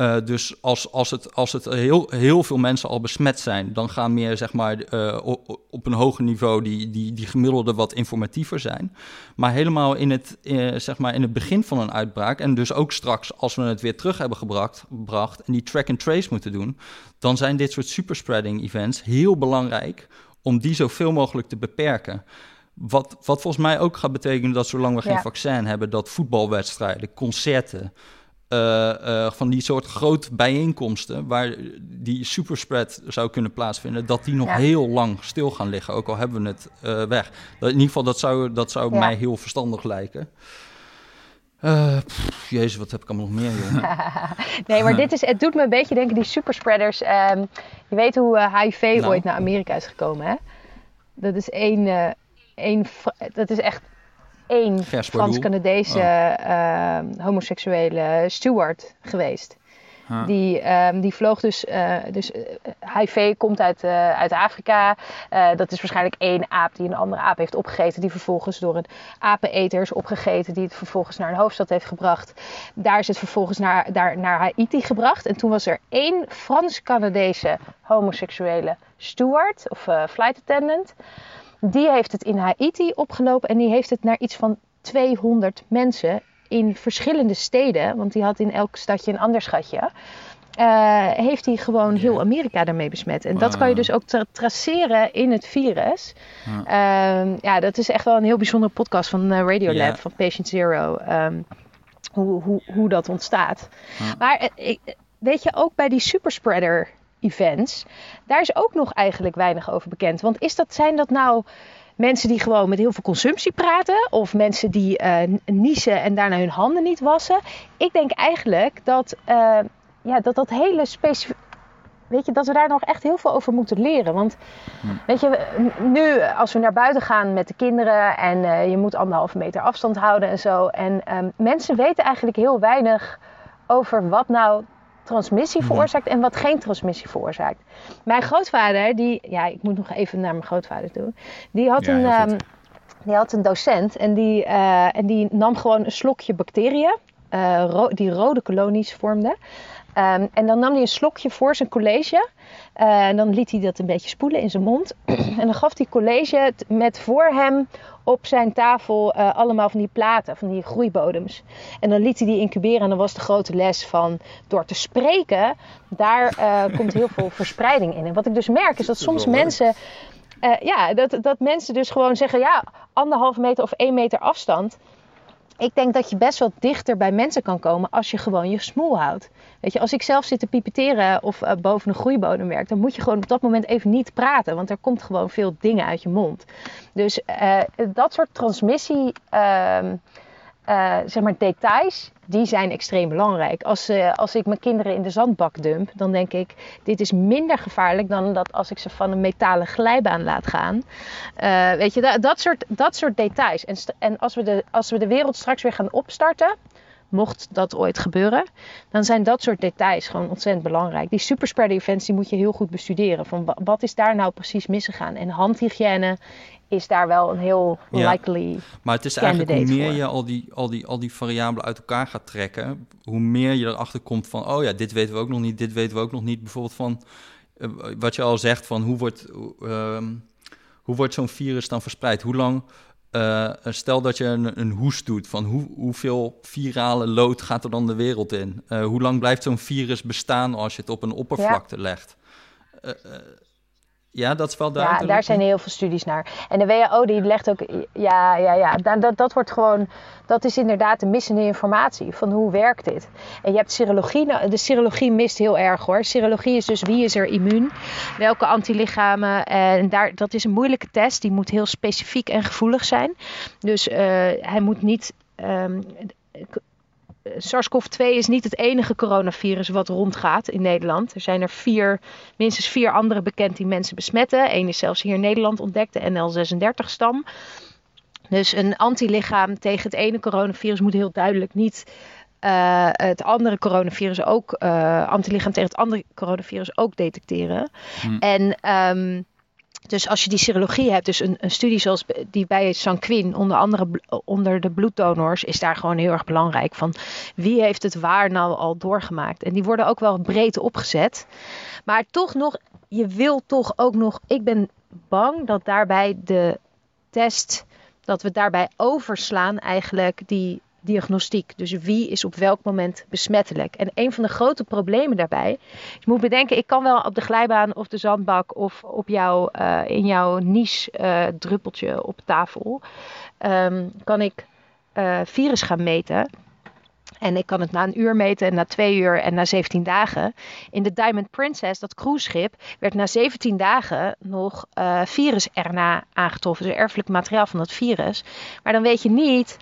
Uh, dus als, als, het, als het heel, heel veel mensen al besmet zijn, dan gaan meer zeg maar, uh, op, een hoger niveau die, die, die gemiddelde wat informatiever zijn. Maar helemaal in het, uh, zeg maar in het begin van een uitbraak, en dus ook straks als we het weer terug hebben gebracht, gebracht en die track and trace moeten doen, dan zijn dit soort superspreading events heel belangrijk om die zoveel mogelijk te beperken. Wat, wat volgens mij ook gaat betekenen dat zolang we geen vaccin hebben, dat voetbalwedstrijden, concerten, uh, uh, van die soort grote bijeenkomsten waar die superspread zou kunnen plaatsvinden, dat die nog heel lang stil gaan liggen, ook al hebben we het uh, weg. Dat, in ieder geval, dat zou, dat zou ja. mij heel verstandig lijken. Pff, jezus, wat heb ik allemaal nog meer, [LAUGHS] nee, maar dit is, het doet me een beetje denken, die superspreaders. Um, je weet hoe HIV nou. ooit naar Amerika is gekomen, hè? Dat is één één, dat is echt één Frans-Canadese oh. uh, homoseksuele steward geweest. Die, um, die vloog dus, uh, dus uh, eh, HIV komt uit, uit Afrika. dat is waarschijnlijk één aap die een andere aap heeft opgegeten. Die vervolgens door een apeneter is opgegeten. Die het vervolgens naar een hoofdstad heeft gebracht. Daar is het vervolgens naar, daar, naar Haiti gebracht. En toen was er één Frans-Canadese homoseksuele steward of flight attendant. Die heeft het in Haiti opgelopen en die heeft het naar iets van 200 mensen in verschillende steden, want die had in elk stadje een ander schatje. Uh, heeft hij gewoon heel Amerika daarmee besmet. En dat kan je dus ook tra traceren in het virus. Ja. Uh, ja, dat is echt wel een heel bijzondere podcast van uh, Radiolab, van Patient Zero. Um, hoe, hoe, hoe dat ontstaat. Maar eh, weet je, ook bij die superspreader events. Daar is ook nog eigenlijk weinig over bekend. Want is dat, zijn dat nou mensen die gewoon met heel veel consumptie praten, of mensen die uh, niezen en daarna hun handen niet wassen. Ik denk eigenlijk dat uh, ja, dat, dat hele specifieke. Weet je, dat we daar nog echt heel veel over moeten leren. Want hm. weet je, nu als we naar buiten gaan met de kinderen en uh, je moet anderhalve meter afstand houden en zo. En um, mensen weten eigenlijk heel weinig over wat nou transmissie veroorzaakt en wat geen transmissie veroorzaakt. Mijn grootvader, die, ja, ik moet nog even naar mijn grootvader toe, die had, een, um, die had een docent en die, uh, en die nam gewoon een slokje bacteriën, uh, ro die rode kolonies vormden. Um, en dan nam hij een slokje voor zijn college. Uh, en dan liet hij dat een beetje spoelen in zijn mond. [CLEARS THROAT] en dan gaf hij college met voor hem op zijn tafel uh, allemaal van die platen, van die groeibodems. En dan liet hij die incuberen en dan was de grote les van door te spreken, daar uh, komt heel veel [LAUGHS] verspreiding in. En wat ik dus merk is dat soms mensen, ja, dat, dat mensen dus gewoon zeggen, ja, anderhalve meter of één meter afstand. Ik denk dat je best wel dichter bij mensen kan komen als je gewoon je smoel houdt. Weet je, als ik zelf zit te pipeteren of uh, boven een groeibodem werk, dan moet je gewoon op dat moment even niet praten, want er komt gewoon veel dingen uit je mond. Dus uh, dat soort transmissie, uh, zeg maar details, die zijn extreem belangrijk. Als, als ik mijn kinderen in de zandbak dump, dan denk ik, dit is minder gevaarlijk dan dat als ik ze van een metalen glijbaan laat gaan. weet je, dat, dat, soort, dat soort details. En, en als, we de, als we de wereld straks weer gaan opstarten, mocht dat ooit gebeuren, dan zijn dat soort details gewoon ontzettend belangrijk. Die superspreader events moet je heel goed bestuderen. Van wat is daar nou precies misgegaan? En handhygiëne is daar wel een heel likely. Ja, maar het is eigenlijk hoe meer je al die, al, die, al die variabelen uit elkaar gaat trekken, hoe meer je erachter komt van, oh ja, dit weten we ook nog niet, dit weten we ook nog niet. Bijvoorbeeld van uh, wat je al zegt van hoe wordt, uh, hoe wordt zo'n virus dan verspreid? Hoe lang uh, stel dat je een, een hoest doet, van hoe, hoeveel virale lood gaat er dan de wereld in? Hoe lang blijft zo'n virus bestaan als je het op een oppervlakte ja. legt? Ja, dat is wel duidelijk. Ja, daar zijn heel veel studies naar. En de WHO die legt ook, ja, ja, ja, dat, dat wordt gewoon, dat is inderdaad de missende informatie van hoe werkt dit. En je hebt serologie, nou, de serologie mist heel erg hoor. Serologie is dus wie is er immuun, welke antilichamen. En daar, dat is een moeilijke test, die moet heel specifiek en gevoelig zijn. Dus uh, hij moet niet um, SARS-CoV-2 is niet het enige coronavirus wat rondgaat in Nederland. Er zijn er vier, minstens vier andere bekend die mensen besmetten. Eén is zelfs hier in Nederland ontdekt, de NL36-stam. Dus een antilichaam tegen het ene coronavirus moet heel duidelijk niet uh, het andere coronavirus ook, uh, antilichaam tegen het andere coronavirus ook detecteren. Hm. En um, dus als je die serologie hebt, dus een, een studie zoals die bij Sanquin, onder andere onder de bloeddonors, is daar gewoon heel erg belangrijk. Van wie heeft het waar nou al doorgemaakt? En die worden ook wel breed opgezet. Maar toch nog, je wil toch ook nog. Ik ben bang dat daarbij de test, dat we daarbij overslaan eigenlijk die diagnostiek. Dus wie is op welk moment besmettelijk. En een van de grote problemen daarbij, je moet bedenken, ik kan wel op de glijbaan of de zandbak of op jou, uh, in jouw niche uh, druppeltje op tafel, um, kan ik uh, virus gaan meten. En ik kan het na een uur meten, en na twee uur en na 17 dagen. In de Diamond Princess, dat cruiseschip, werd na 17 dagen nog uh, virus-RNA aangetroffen. Dus erfelijk materiaal van dat virus. Maar dan weet je niet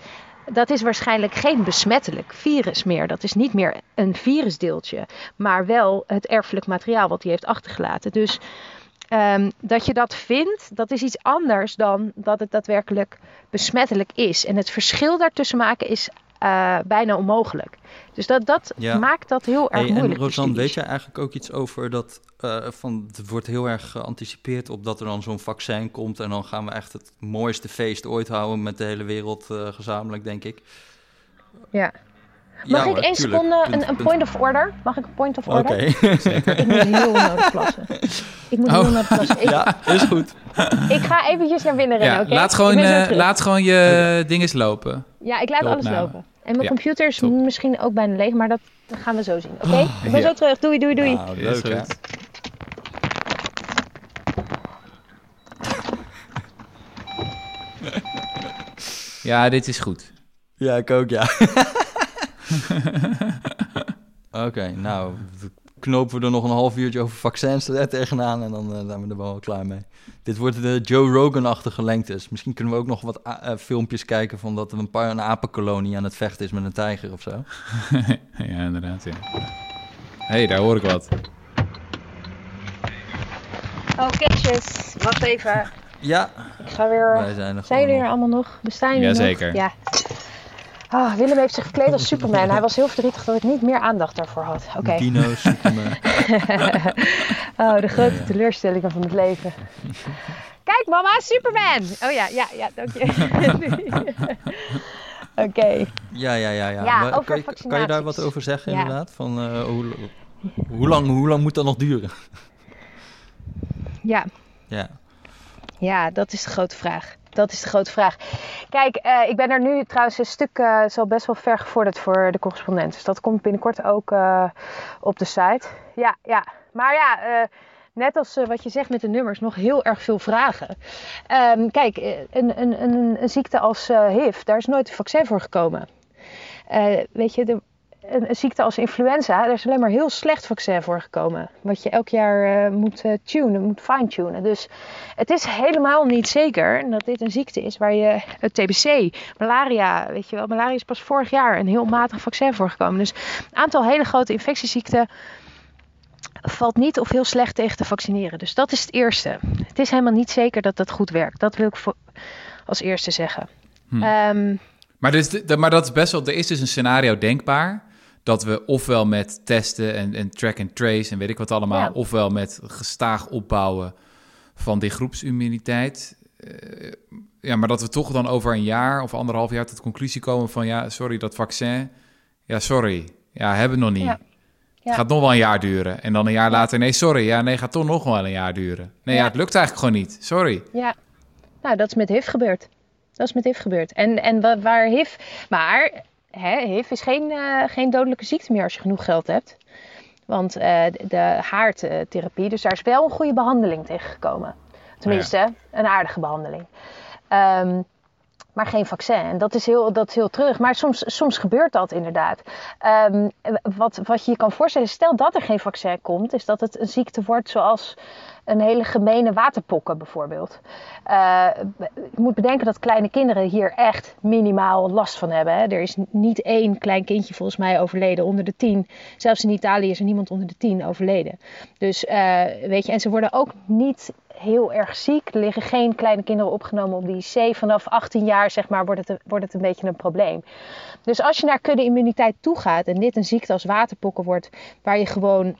dat is waarschijnlijk geen besmettelijk virus meer. Dat is niet meer een virusdeeltje, maar wel het erfelijk materiaal wat hij heeft achtergelaten. Dus um, dat je dat vindt, dat is iets anders dan dat het daadwerkelijk besmettelijk is. En het verschil daartussen maken is uh, bijna onmogelijk. Dus dat, dat ja. maakt dat heel erg hey, moeilijk. En Rosan, weet jij eigenlijk ook iets over dat uh, van het wordt heel erg geanticipeerd op dat er dan zo'n vaccin komt en dan gaan we echt het mooiste feest ooit houden met de hele wereld uh, gezamenlijk, denk ik. Ja. Mag ja, ik één seconde een, een, point of order? Mag ik een point of order? Oké. Okay. ik moet heel nodig plassen. Ik moet oh. heel nodig plassen. Ik, ja, is goed. ik ga eventjes naar binnen rennen, ja, okay? laat, gewoon, uh, laat gewoon je okay. dinges lopen. Ja, ik laat alles lopen. En mijn ja, computer is top. misschien ook bijna leeg, maar dat gaan we zo zien. Oké? Okay? Oh, ik ben ja. zo terug. Doei, doei, doei. Nou, leuk, hè? Ja, dit is goed. Ja, ik ook, ja. [LAUGHS] [LAUGHS] Oké, okay, nou, knopen we er nog een half uurtje over vaccins tegenaan en dan zijn we er wel klaar mee. Dit wordt de Joe Rogan-achtige lengtes. Misschien kunnen we ook nog wat filmpjes kijken van dat er een paar een apenkolonie aan het vechten is met een tijger of zo. [LAUGHS] ja, inderdaad, ja. Hé, hey, daar hoor ik wat. Oh, Keesjes. Wacht even. Ja. Ik ga weer... Wij zijn, er zijn jullie er allemaal nog? Bestaan jullie Jazeker. nog? Ja. Oh, Willem heeft zich gekleed als Superman. Hij was heel verdrietig dat ik niet meer aandacht daarvoor had. Oké. Okay. Dino, Superman. [LAUGHS] oh, de grote teleurstellingen van het leven. Kijk mama, Superman! Oh ja, ja, ja, dank je. [LAUGHS] Oké. Ja, ja, ja. ja. ja over kan, je, kan je daar wat over zeggen inderdaad? Van, uh, hoe, hoe, lang, hoe lang moet dat nog duren? Ja. Ja. Ja, dat is de grote vraag. Dat is de grote vraag. Kijk, uh, ik ben er nu trouwens een stuk uh, zo best wel ver gevorderd voor de correspondent. Dus dat komt binnenkort ook uh, op de site. Ja, ja. Maar ja, net als wat je zegt met de nummers, nog heel erg veel vragen. Um, kijk, een, een, een, een, ziekte als HIV, daar is nooit een vaccin voor gekomen. weet je, een, ziekte als influenza, daar is alleen maar heel slecht vaccin voor gekomen. Wat je elk jaar uh, moet uh, tunen, moet fine-tunen. Dus het is helemaal niet zeker dat dit een ziekte is waar je het TBC, malaria, weet je wel, malaria is pas vorig jaar een heel matig vaccin voor gekomen. Dus een aantal hele grote infectieziekten valt niet of heel slecht tegen te vaccineren. Dus dat is het eerste. Het is helemaal niet zeker dat dat goed werkt. Dat wil ik voor, als eerste zeggen. Hm. Um, maar, dus, maar dat is best wel, er is dus een scenario denkbaar dat we ofwel met testen en, en track and trace en weet ik wat allemaal, ofwel met gestaag opbouwen van die groepsimmuniteit. Uh, ja, maar dat we toch dan over een jaar of anderhalf jaar tot conclusie komen van ja, sorry, dat vaccin, ja, sorry, ja, hebben we nog niet. Ja. Het gaat nog wel een jaar duren. En dan een jaar later, nee, sorry, ja, nee, gaat toch nog wel een jaar duren. Nee, ja. het lukt eigenlijk gewoon niet, sorry. Ja, nou, dat is met HIV gebeurd. Dat is met HIV gebeurd. En, en waar HIV, maar hè, HIV is geen, uh, geen dodelijke ziekte meer als je genoeg geld hebt. Want uh, de haartherapie, dus daar is wel een goede behandeling tegen gekomen. Tenminste, een aardige behandeling. Um, maar geen vaccin. En dat is heel, dat is heel terug. Maar soms, soms gebeurt dat inderdaad. Um, wat, wat je je kan voorstellen, stel dat er geen vaccin komt, is dat het een ziekte wordt zoals een hele gemene waterpokken bijvoorbeeld. Uh, je moet bedenken dat kleine kinderen hier echt minimaal last van hebben. Hè. Er is niet één klein kindje volgens mij overleden onder de tien. Zelfs in Italië is er niemand onder de tien overleden. Dus uh, weet je, en ze worden ook niet heel erg ziek. Er liggen geen kleine kinderen opgenomen op die IC. Vanaf 18 jaar zeg maar, wordt, het, wordt het een beetje een probleem. Dus als je naar kudde-immuniteit toe gaat en dit een ziekte als waterpokken wordt, waar je gewoon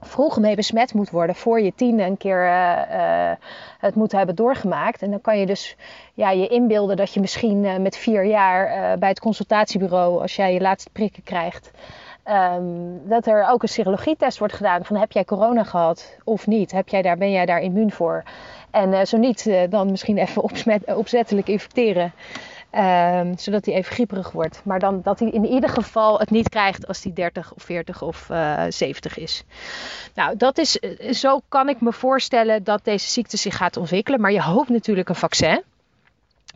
vroeg mee besmet moet worden voor je tiende een keer uh, uh, het moet hebben doorgemaakt. En dan kan je dus ja, je inbeelden dat je misschien uh, met vier jaar bij het consultatiebureau, als jij je laatste prikken krijgt, Um, dat er ook een serologietest wordt gedaan van heb jij corona gehad of niet? Heb jij daar, ben jij daar immuun voor? En zo niet, dan misschien even opzettelijk infecteren. Um, zodat hij even grieperig wordt. Maar dan dat hij in ieder geval het niet krijgt als hij 30 of 40 of uh, eh, 70 is. Nou, dat is, zo kan ik me voorstellen dat deze ziekte zich gaat ontwikkelen. Maar je hoopt natuurlijk een vaccin.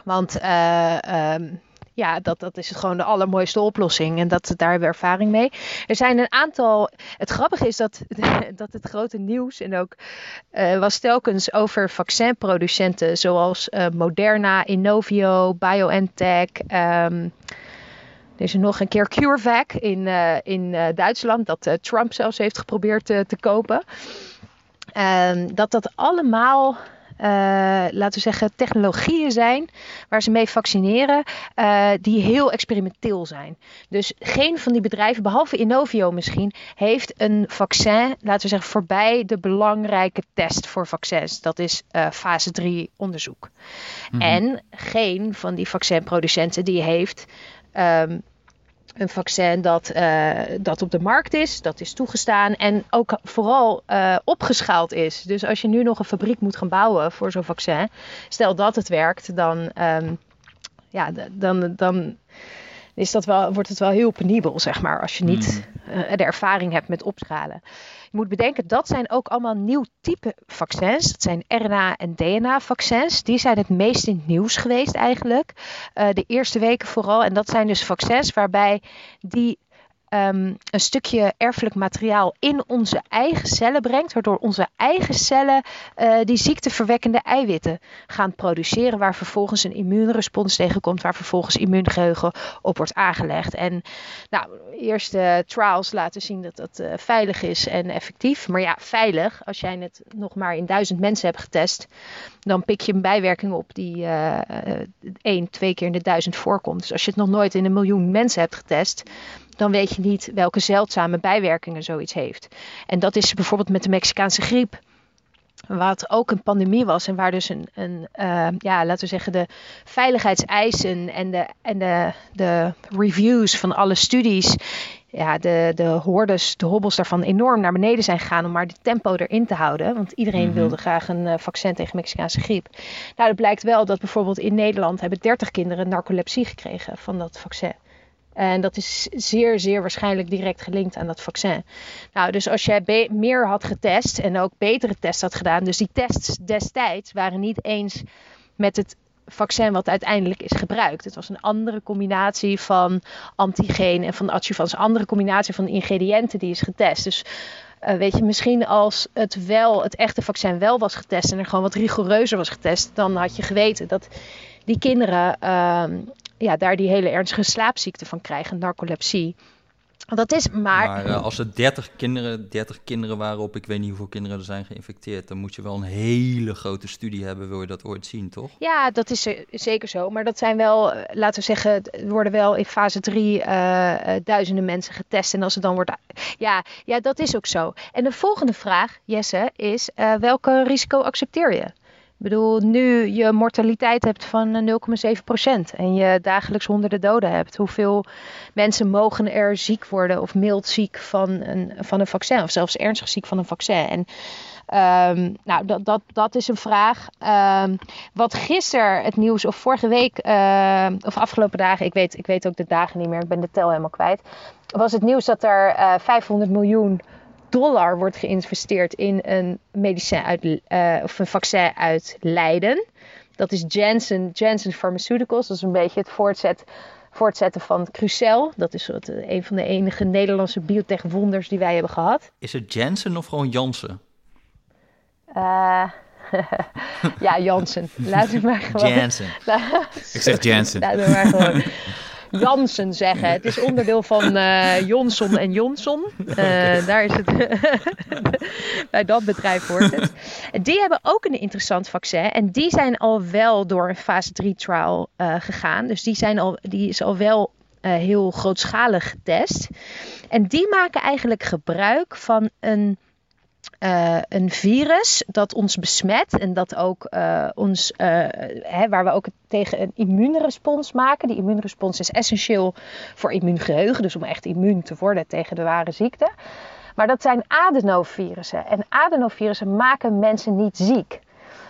Want um, ja, dat, dat is gewoon de allermooiste oplossing. En dat, daar hebben we ervaring mee. Er zijn een aantal. Het grappige is dat, [LAUGHS] dat het grote nieuws en ook uh, was telkens over vaccinproducenten zoals uh, Moderna, Inovio, BioNTech. Um, er is nog een keer CureVac in, uh, in Duitsland, dat Trump zelfs heeft geprobeerd te kopen. Um, dat dat allemaal laten we zeggen, technologieën zijn waar ze mee vaccineren, uh, die heel experimenteel zijn. Dus geen van die bedrijven, behalve Innovio misschien, heeft een vaccin, laten we zeggen, voorbij de belangrijke test voor vaccins. Dat is uh, fase 3 onderzoek. Mm -hmm. En geen van die vaccinproducenten die heeft. Um, een vaccin dat, uh, dat op de markt is, dat is toegestaan en ook vooral uh, opgeschaald is. Dus als je nu nog een fabriek moet gaan bouwen voor zo'n vaccin, stel dat het werkt, dan, um, ja, dan, dan is dat wel, wordt het wel heel penibel, zeg maar, als je niet uh, de ervaring hebt met opschalen. Je moet bedenken, dat zijn ook allemaal nieuw type vaccins. Dat zijn RNA- en DNA-vaccins. Die zijn het meest in het nieuws geweest eigenlijk. Uh, de eerste weken vooral. En dat zijn dus vaccins waarbij die ehm, een stukje erfelijk materiaal in onze eigen cellen brengt, waardoor onze eigen cellen uh, die ziekteverwekkende eiwitten gaan produceren, waar vervolgens een immuunrespons tegenkomt, waar vervolgens immuungeheugen op wordt aangelegd. En nou, eerste trials laten zien dat dat uh, veilig is en effectief. Maar ja, veilig, als jij het nog maar in duizend mensen hebt getest, dan pik je een bijwerking op die uh, één, twee keer in de duizend voorkomt. Dus als je het nog nooit in een miljoen mensen hebt getest, dan weet je niet welke zeldzame bijwerkingen zoiets heeft. En dat is bijvoorbeeld met de Mexicaanse griep. Wat ook een pandemie was en waar dus een, een uh, ja, laten we zeggen, de veiligheidseisen en de, en de, de reviews van alle studies, ja, de, de hordes, de hobbels daarvan enorm naar beneden zijn gegaan om maar de tempo erin te houden. Want iedereen Mhm. wilde graag een uh, vaccin tegen Mexicaanse griep. Nou, het blijkt wel dat bijvoorbeeld in Nederland hebben 30 kinderen narcolepsie gekregen van dat vaccin. En dat is zeer, zeer waarschijnlijk direct gelinkt aan dat vaccin. Nou, dus als jij meer had getest en ook betere tests had gedaan. Dus die tests destijds waren niet eens met het vaccin wat uiteindelijk is gebruikt. Het was een andere combinatie van antigeen en van adjuvans. Een andere combinatie van ingrediënten die is getest. Dus uh, weet je, misschien als het wel, het echte vaccin wel was getest en er gewoon wat rigoureuzer was getest, dan had je geweten dat die kinderen uh, ja, daar die hele ernstige slaapziekte van krijgen, narcolepsie. Dat is maar. Maar uh, als er 30 kinderen, 30 kinderen waren op, ik weet niet hoeveel kinderen er zijn geïnfecteerd, dan moet je wel een hele grote studie hebben, wil je dat ooit zien, toch? Ja, dat is zeker zo. Maar dat zijn wel, laten we zeggen, er worden wel in fase 3 uh, duizenden mensen getest. En als het dan wordt. Ja, ja, dat is ook zo. En de volgende vraag, Jesse, is: uh, welke risico accepteer je? Bedoel, nu je mortaliteit hebt van 0,7% en je dagelijks honderden doden hebt. Hoeveel mensen mogen er ziek worden of mild ziek van een, van een vaccin of zelfs ernstig ziek van een vaccin? En um, nou, dat, dat, dat is een vraag. Um, wat gisteren het nieuws, of vorige week, uh, of afgelopen dagen, ik weet, ik weet ook de dagen niet meer, ik ben de tel helemaal kwijt. Was het nieuws dat er uh, 500 miljoen dollar wordt geïnvesteerd in een medicijn uit, uh, of een vaccin uit Leiden. Dat is Janssen, Janssen Pharmaceuticals. Dat is een beetje het voortzet, voortzetten van Crucel. Dat is wat, uh, een van de enige Nederlandse biotech-wonders die wij hebben gehad. Is het Janssen of gewoon Janssen? Uh, [LAUGHS] ja, Janssen. Laten we maar gewoon... Janssen. [LAUGHS] Ik zeg Janssen. Laten we maar gewoon... [LAUGHS] Jansen zeggen. Het is onderdeel van uh, Johnson en Johnson. Uh, okay. Daar is het. [LAUGHS] Bij dat bedrijf hoort het. Die hebben ook een interessant vaccin. En die zijn al wel door een fase 3 trial uh, gegaan. Dus die, zijn al, die is al wel heel grootschalig getest. En die maken eigenlijk gebruik van een. Uh, een virus dat ons besmet en dat ook uh, ons, uh, hè, waar we ook tegen een immuunrespons maken. Die immuunrespons is essentieel voor immuungeheugen, dus om echt immuun te worden tegen de ware ziekte. Maar dat zijn adenovirussen en adenovirussen maken mensen niet ziek.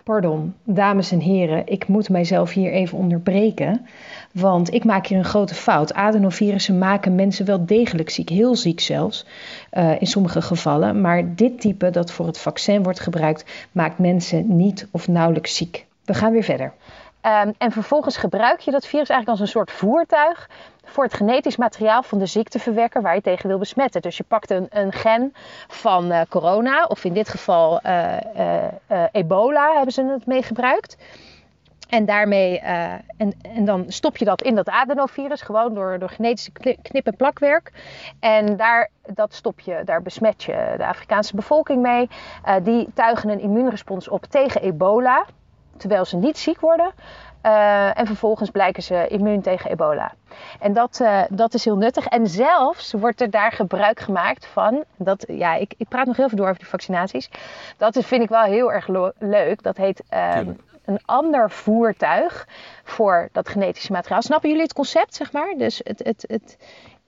Pardon, dames en heren, ik moet mijzelf hier even onderbreken. Want ik maak hier een grote fout. Adenovirussen maken mensen wel degelijk ziek, heel ziek zelfs, uh, in sommige gevallen. Maar dit type dat voor het vaccin wordt gebruikt, maakt mensen niet of nauwelijks ziek. We gaan weer verder. Um, en vervolgens gebruik je dat virus eigenlijk als een soort voertuig voor het genetisch materiaal van de ziekteverwekker waar je tegen wil besmetten. Dus je pakt een, een gen van uh, corona, of in dit geval uh, uh, ebola hebben ze het mee gebruikt. En daarmee, en, en dan stop je dat in dat adenovirus, gewoon door, door genetisch knip- en plakwerk. En daar, dat stop je, daar besmet je de Afrikaanse bevolking mee. die tuigen een immuunrespons op tegen ebola, terwijl ze niet ziek worden. Uh, en vervolgens blijken ze immuun tegen ebola. En dat, uh, dat is heel nuttig. En zelfs wordt er daar gebruik gemaakt van. Dat, ja, ik, ik praat nog heel veel door over die vaccinaties. Dat vind ik wel heel erg leuk. Dat heet uh, een ander voertuig voor dat genetische materiaal. Snappen jullie het concept, zeg maar? Dus het, het, het,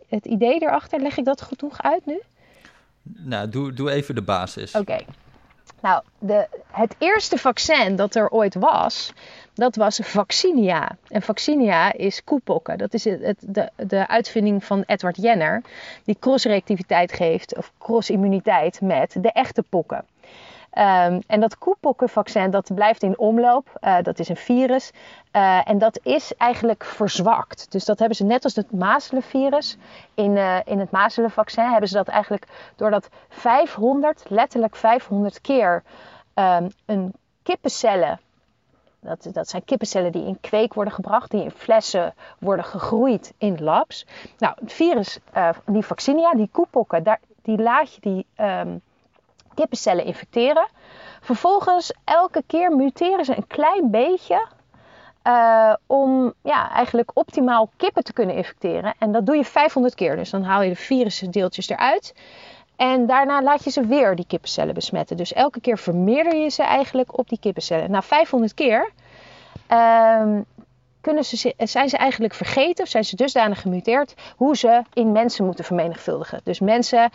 het idee erachter, leg ik dat goed genoeg uit nu? Nou, doe, doe even de basis. Oké. Okay. Nou, de, het eerste vaccin dat er ooit was, dat was vaccinia. En vaccinia is koepokken. Dat is het, de, de uitvinding van Edward Jenner, die crossreactiviteit geeft, of crossimmuniteit met de echte pokken. Ehm, en dat koepokkenvaccin dat blijft in omloop. Uh, dat is een virus. Uh, en dat is eigenlijk verzwakt. Dus dat hebben ze net als het mazelenvirus. In, uh, in het mazelenvaccin hebben ze dat eigenlijk doordat 500, letterlijk 500 keer um, een kippencellen dat, dat, zijn kippencellen die in kweek worden gebracht, die in flessen worden gegroeid in labs. Nou, het virus, uh, die vaccinia, die koepokken, daar, die laat je die um, kippencellen infecteren. Vervolgens, elke keer muteren ze een klein beetje uh, om ja, eigenlijk optimaal kippen te kunnen infecteren. En dat doe je 500 keer. Dus dan haal je de virusdeeltjes eruit. En daarna laat je ze weer die kippencellen besmetten. Dus elke keer vermeerder je ze eigenlijk op die kippencellen. Na 500 keer um, kunnen ze, zijn ze eigenlijk vergeten, of zijn ze dusdanig gemuteerd, hoe ze in mensen moeten vermenigvuldigen. Dus mensen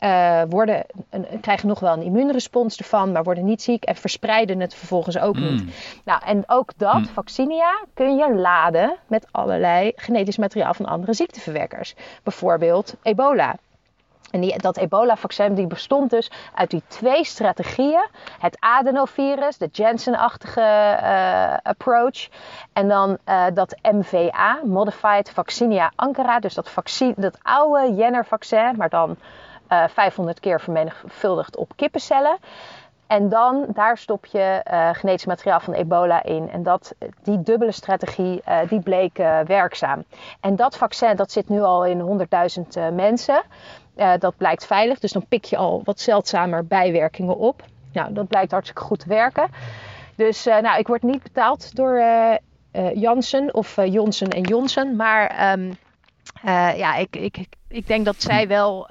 uh, worden, een, krijgen nog wel een immuunrespons ervan, maar worden niet ziek en verspreiden het vervolgens ook mm. niet. Nou, en ook dat, mm. vaccinia, kun je laden met allerlei genetisch materiaal van andere ziekteverwekkers. Bijvoorbeeld ebola. En die, dat ebola-vaccin die bestond dus uit die twee strategieën. Het adenovirus, de Janssen-achtige uh, approach. En dan uh, dat MVA, Modified Vaccinia Ankara. Dus dat, vaccin, dat oude Jenner-vaccin, maar dan uh, eh, 500 keer vermenigvuldigd op kippencellen. En dan, daar stop je genetisch materiaal van ebola in. En dat, die dubbele strategie, die bleek werkzaam. En dat vaccin, dat zit nu al in 100.000 mensen. Uh, dat blijkt veilig, dus dan pik je al wat zeldzamer bijwerkingen op. Nou, dat blijkt hartstikke goed te werken. Dus uh, nou, ik word niet betaald door uh, Janssen of Johnson en Johnson. Maar um, ja, ik, ik, ik denk dat zij wel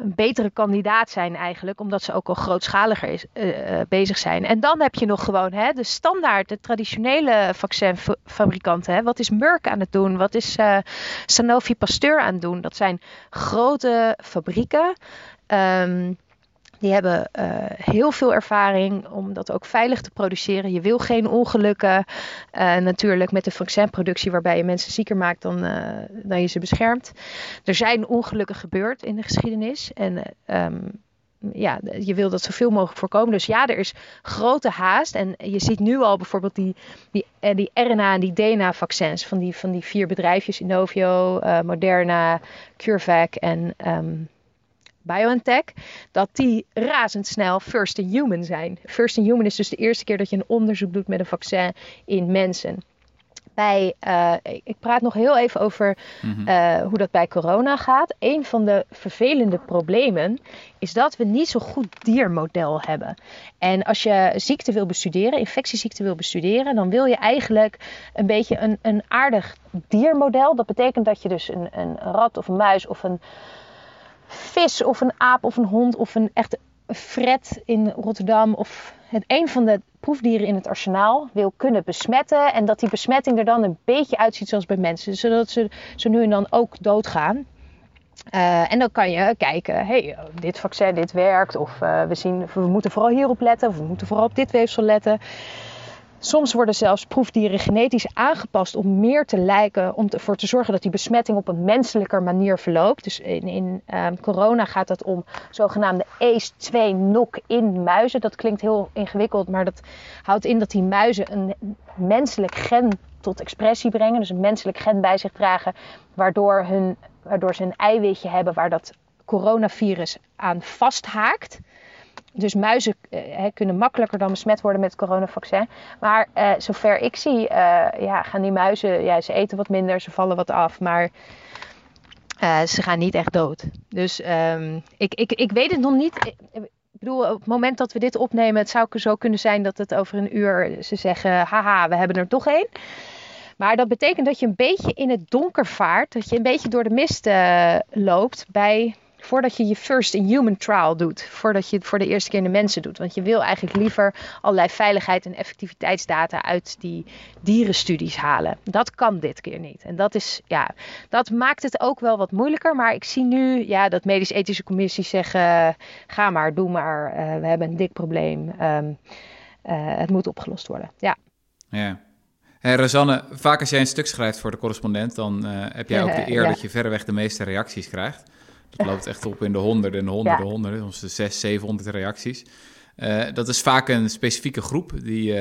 een betere kandidaat zijn eigenlijk, omdat ze ook al grootschaliger is, uh, bezig zijn. En dan heb je nog gewoon hè, de standaard, de traditionele vaccinfabrikanten. Hè. Wat is Merck aan het doen? Wat is uh, Sanofi Pasteur aan het doen? Dat zijn grote fabrieken. Um, die hebben uh, heel veel ervaring om dat ook veilig te produceren. Je wil geen ongelukken. Uh, natuurlijk met de vaccinproductie waarbij je mensen zieker maakt dan, uh, dan je ze beschermt. Er zijn ongelukken gebeurd in de geschiedenis. En um, ja, je wil dat zoveel mogelijk voorkomen. Dus ja, er is grote haast. En je ziet nu al bijvoorbeeld die, die, die RNA- en die DNA-vaccins van die, van die vier bedrijfjes: Inovio, Moderna, CureVac en. Um, BioNTech, dat die razendsnel first in human zijn. First in human is dus de eerste keer dat je een onderzoek doet met een vaccin in mensen. Bij, uh, ik praat nog heel even over mm-hmm. uh, hoe dat bij corona gaat. Een van de vervelende problemen is dat we niet zo goed diermodel hebben. En als je ziekte wil bestuderen, infectieziekte wil bestuderen, dan wil je eigenlijk een beetje een, een aardig diermodel. Dat betekent dat je dus een, een rat of een muis of een vis of een aap of een hond of een echte fret in Rotterdam of het een van de proefdieren in het arsenaal wil kunnen besmetten. En dat die besmetting er dan een beetje uitziet zoals bij mensen. Zodat ze zo nu en dan ook doodgaan. Uh, en dan kan je kijken, hey, dit vaccin, dit werkt. Of uh, we, zien, we moeten vooral hierop letten. Of we moeten vooral op dit weefsel letten. Soms worden zelfs proefdieren genetisch aangepast om meer te lijken, om ervoor te zorgen dat die besmetting op een menselijker manier verloopt. Dus in, in um, corona gaat het om zogenaamde ACE2 knock-in muizen. Dat klinkt heel ingewikkeld, maar dat houdt in dat die muizen een menselijk gen tot expressie brengen. Dus een menselijk gen bij zich dragen, waardoor, hun, waardoor ze een eiwitje hebben waar dat coronavirus aan vasthaakt. Dus muizen uh, kunnen makkelijker dan besmet worden met het coronavaccin. Maar uh, zover ik zie, uh, ja, gaan die muizen, ja, ze eten wat minder, ze vallen wat af, maar ze gaan niet echt dood. Dus um, ik, ik, ik weet het nog niet. Ik bedoel, op het moment dat we dit opnemen, het zou zo kunnen zijn dat het over een uur ze zeggen: haha, we hebben er toch één. Maar dat betekent dat je een beetje in het donker vaart, dat je een beetje door de mist loopt bij voordat je je first in human trial doet, voordat je het voor de eerste keer in de mensen doet. Want je wil eigenlijk liever allerlei veiligheid en effectiviteitsdata uit die dierenstudies halen. Dat kan dit keer niet. En dat is, ja, dat maakt het ook wel wat moeilijker. Maar ik zie nu, ja, dat medisch-ethische commissies zeggen, ga maar, doe maar, uh, we hebben een dik probleem. Um, uh, het moet opgelost worden, ja. Ja. Hey, Rosanne, vaak als jij een stuk schrijft voor de correspondent, dan uh, heb jij ook de [LAUGHS] eer ja. dat je verreweg de meeste reacties krijgt. Dat loopt echt op in de honderden en honderden, ja. honderden, soms de zes, zevenhonderd reacties. dat is vaak een specifieke groep die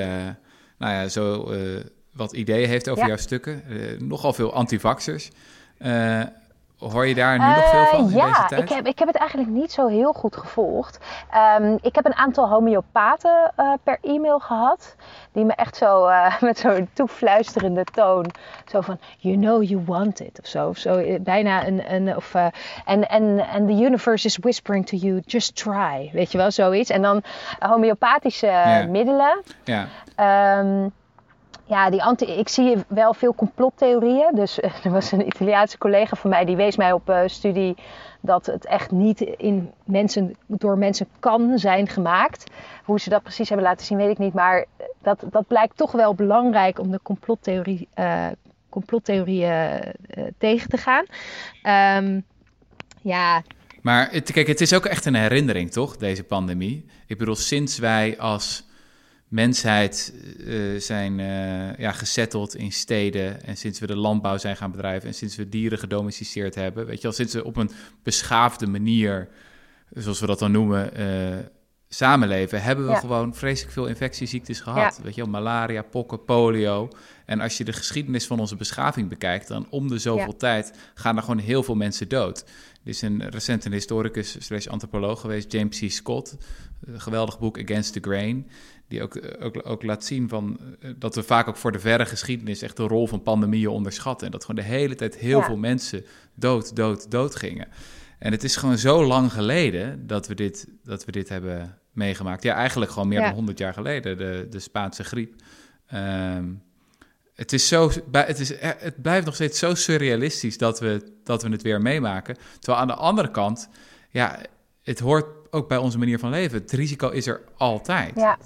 nou ja, zo wat ideeën heeft over jouw stukken. nogal veel antivaxers. Hoor je daar nu nog veel van in ja, deze tijd? Ik heb, ik heb het eigenlijk niet zo heel goed gevolgd. Um, ik heb een aantal homeopaten uh, per e-mail gehad. Die me echt zo uh, [LAUGHS] met zo'n toefluisterende toon. Zo van, you know you want it. Of zo. Of zo eh, bijna een... een of, and, and, and the universe is whispering to you, just try. Weet je wel, zoiets. En dan homeopathische yeah. middelen. Ja. Um, ja, die anti, ik zie wel veel complottheorieën. Dus er was een Italiaanse collega van mij die wees mij op uh, studie dat het echt niet in mensen, door mensen kan zijn gemaakt. Hoe ze dat precies hebben laten zien, weet ik niet. Maar dat, dat blijkt toch wel belangrijk om de complottheorie, uh, complottheorieën tegen te gaan. Um, ja. Maar kijk, het is ook echt een herinnering, toch, deze pandemie? Ik bedoel, sinds wij als mensheid uh, zijn uh, ja, gesetteld in steden en sinds we de landbouw zijn gaan bedrijven en sinds we dieren gedomesticeerd hebben, weet je wel, sinds we op een beschaafde manier, zoals we dat dan noemen, uh, samenleven, hebben we ja. gewoon vreselijk veel infectieziektes gehad. Ja. Weet je wel, malaria, pokken, polio. En als je de geschiedenis van onze beschaving bekijkt, dan om de zoveel ja. tijd gaan er gewoon heel veel mensen dood. Er is een recent een historicus slash antropoloog geweest, James C. Scott, een geweldig boek Against the Grain die ook, ook, ook laat zien van, dat we vaak ook voor de verre geschiedenis echt de rol van pandemieën onderschatten. En dat gewoon de hele tijd heel ja. veel mensen dood, dood, dood gingen. En het is gewoon zo lang geleden dat we dit, dat we dit hebben meegemaakt. Ja, eigenlijk gewoon meer ja. dan 100 jaar geleden, de, de Spaanse griep. Um, het, is zo, het, is, het blijft nog steeds zo surrealistisch dat we, dat we het weer meemaken. Terwijl aan de andere kant, ja, het hoort ook bij onze manier van leven. Het risico is er altijd. Ja.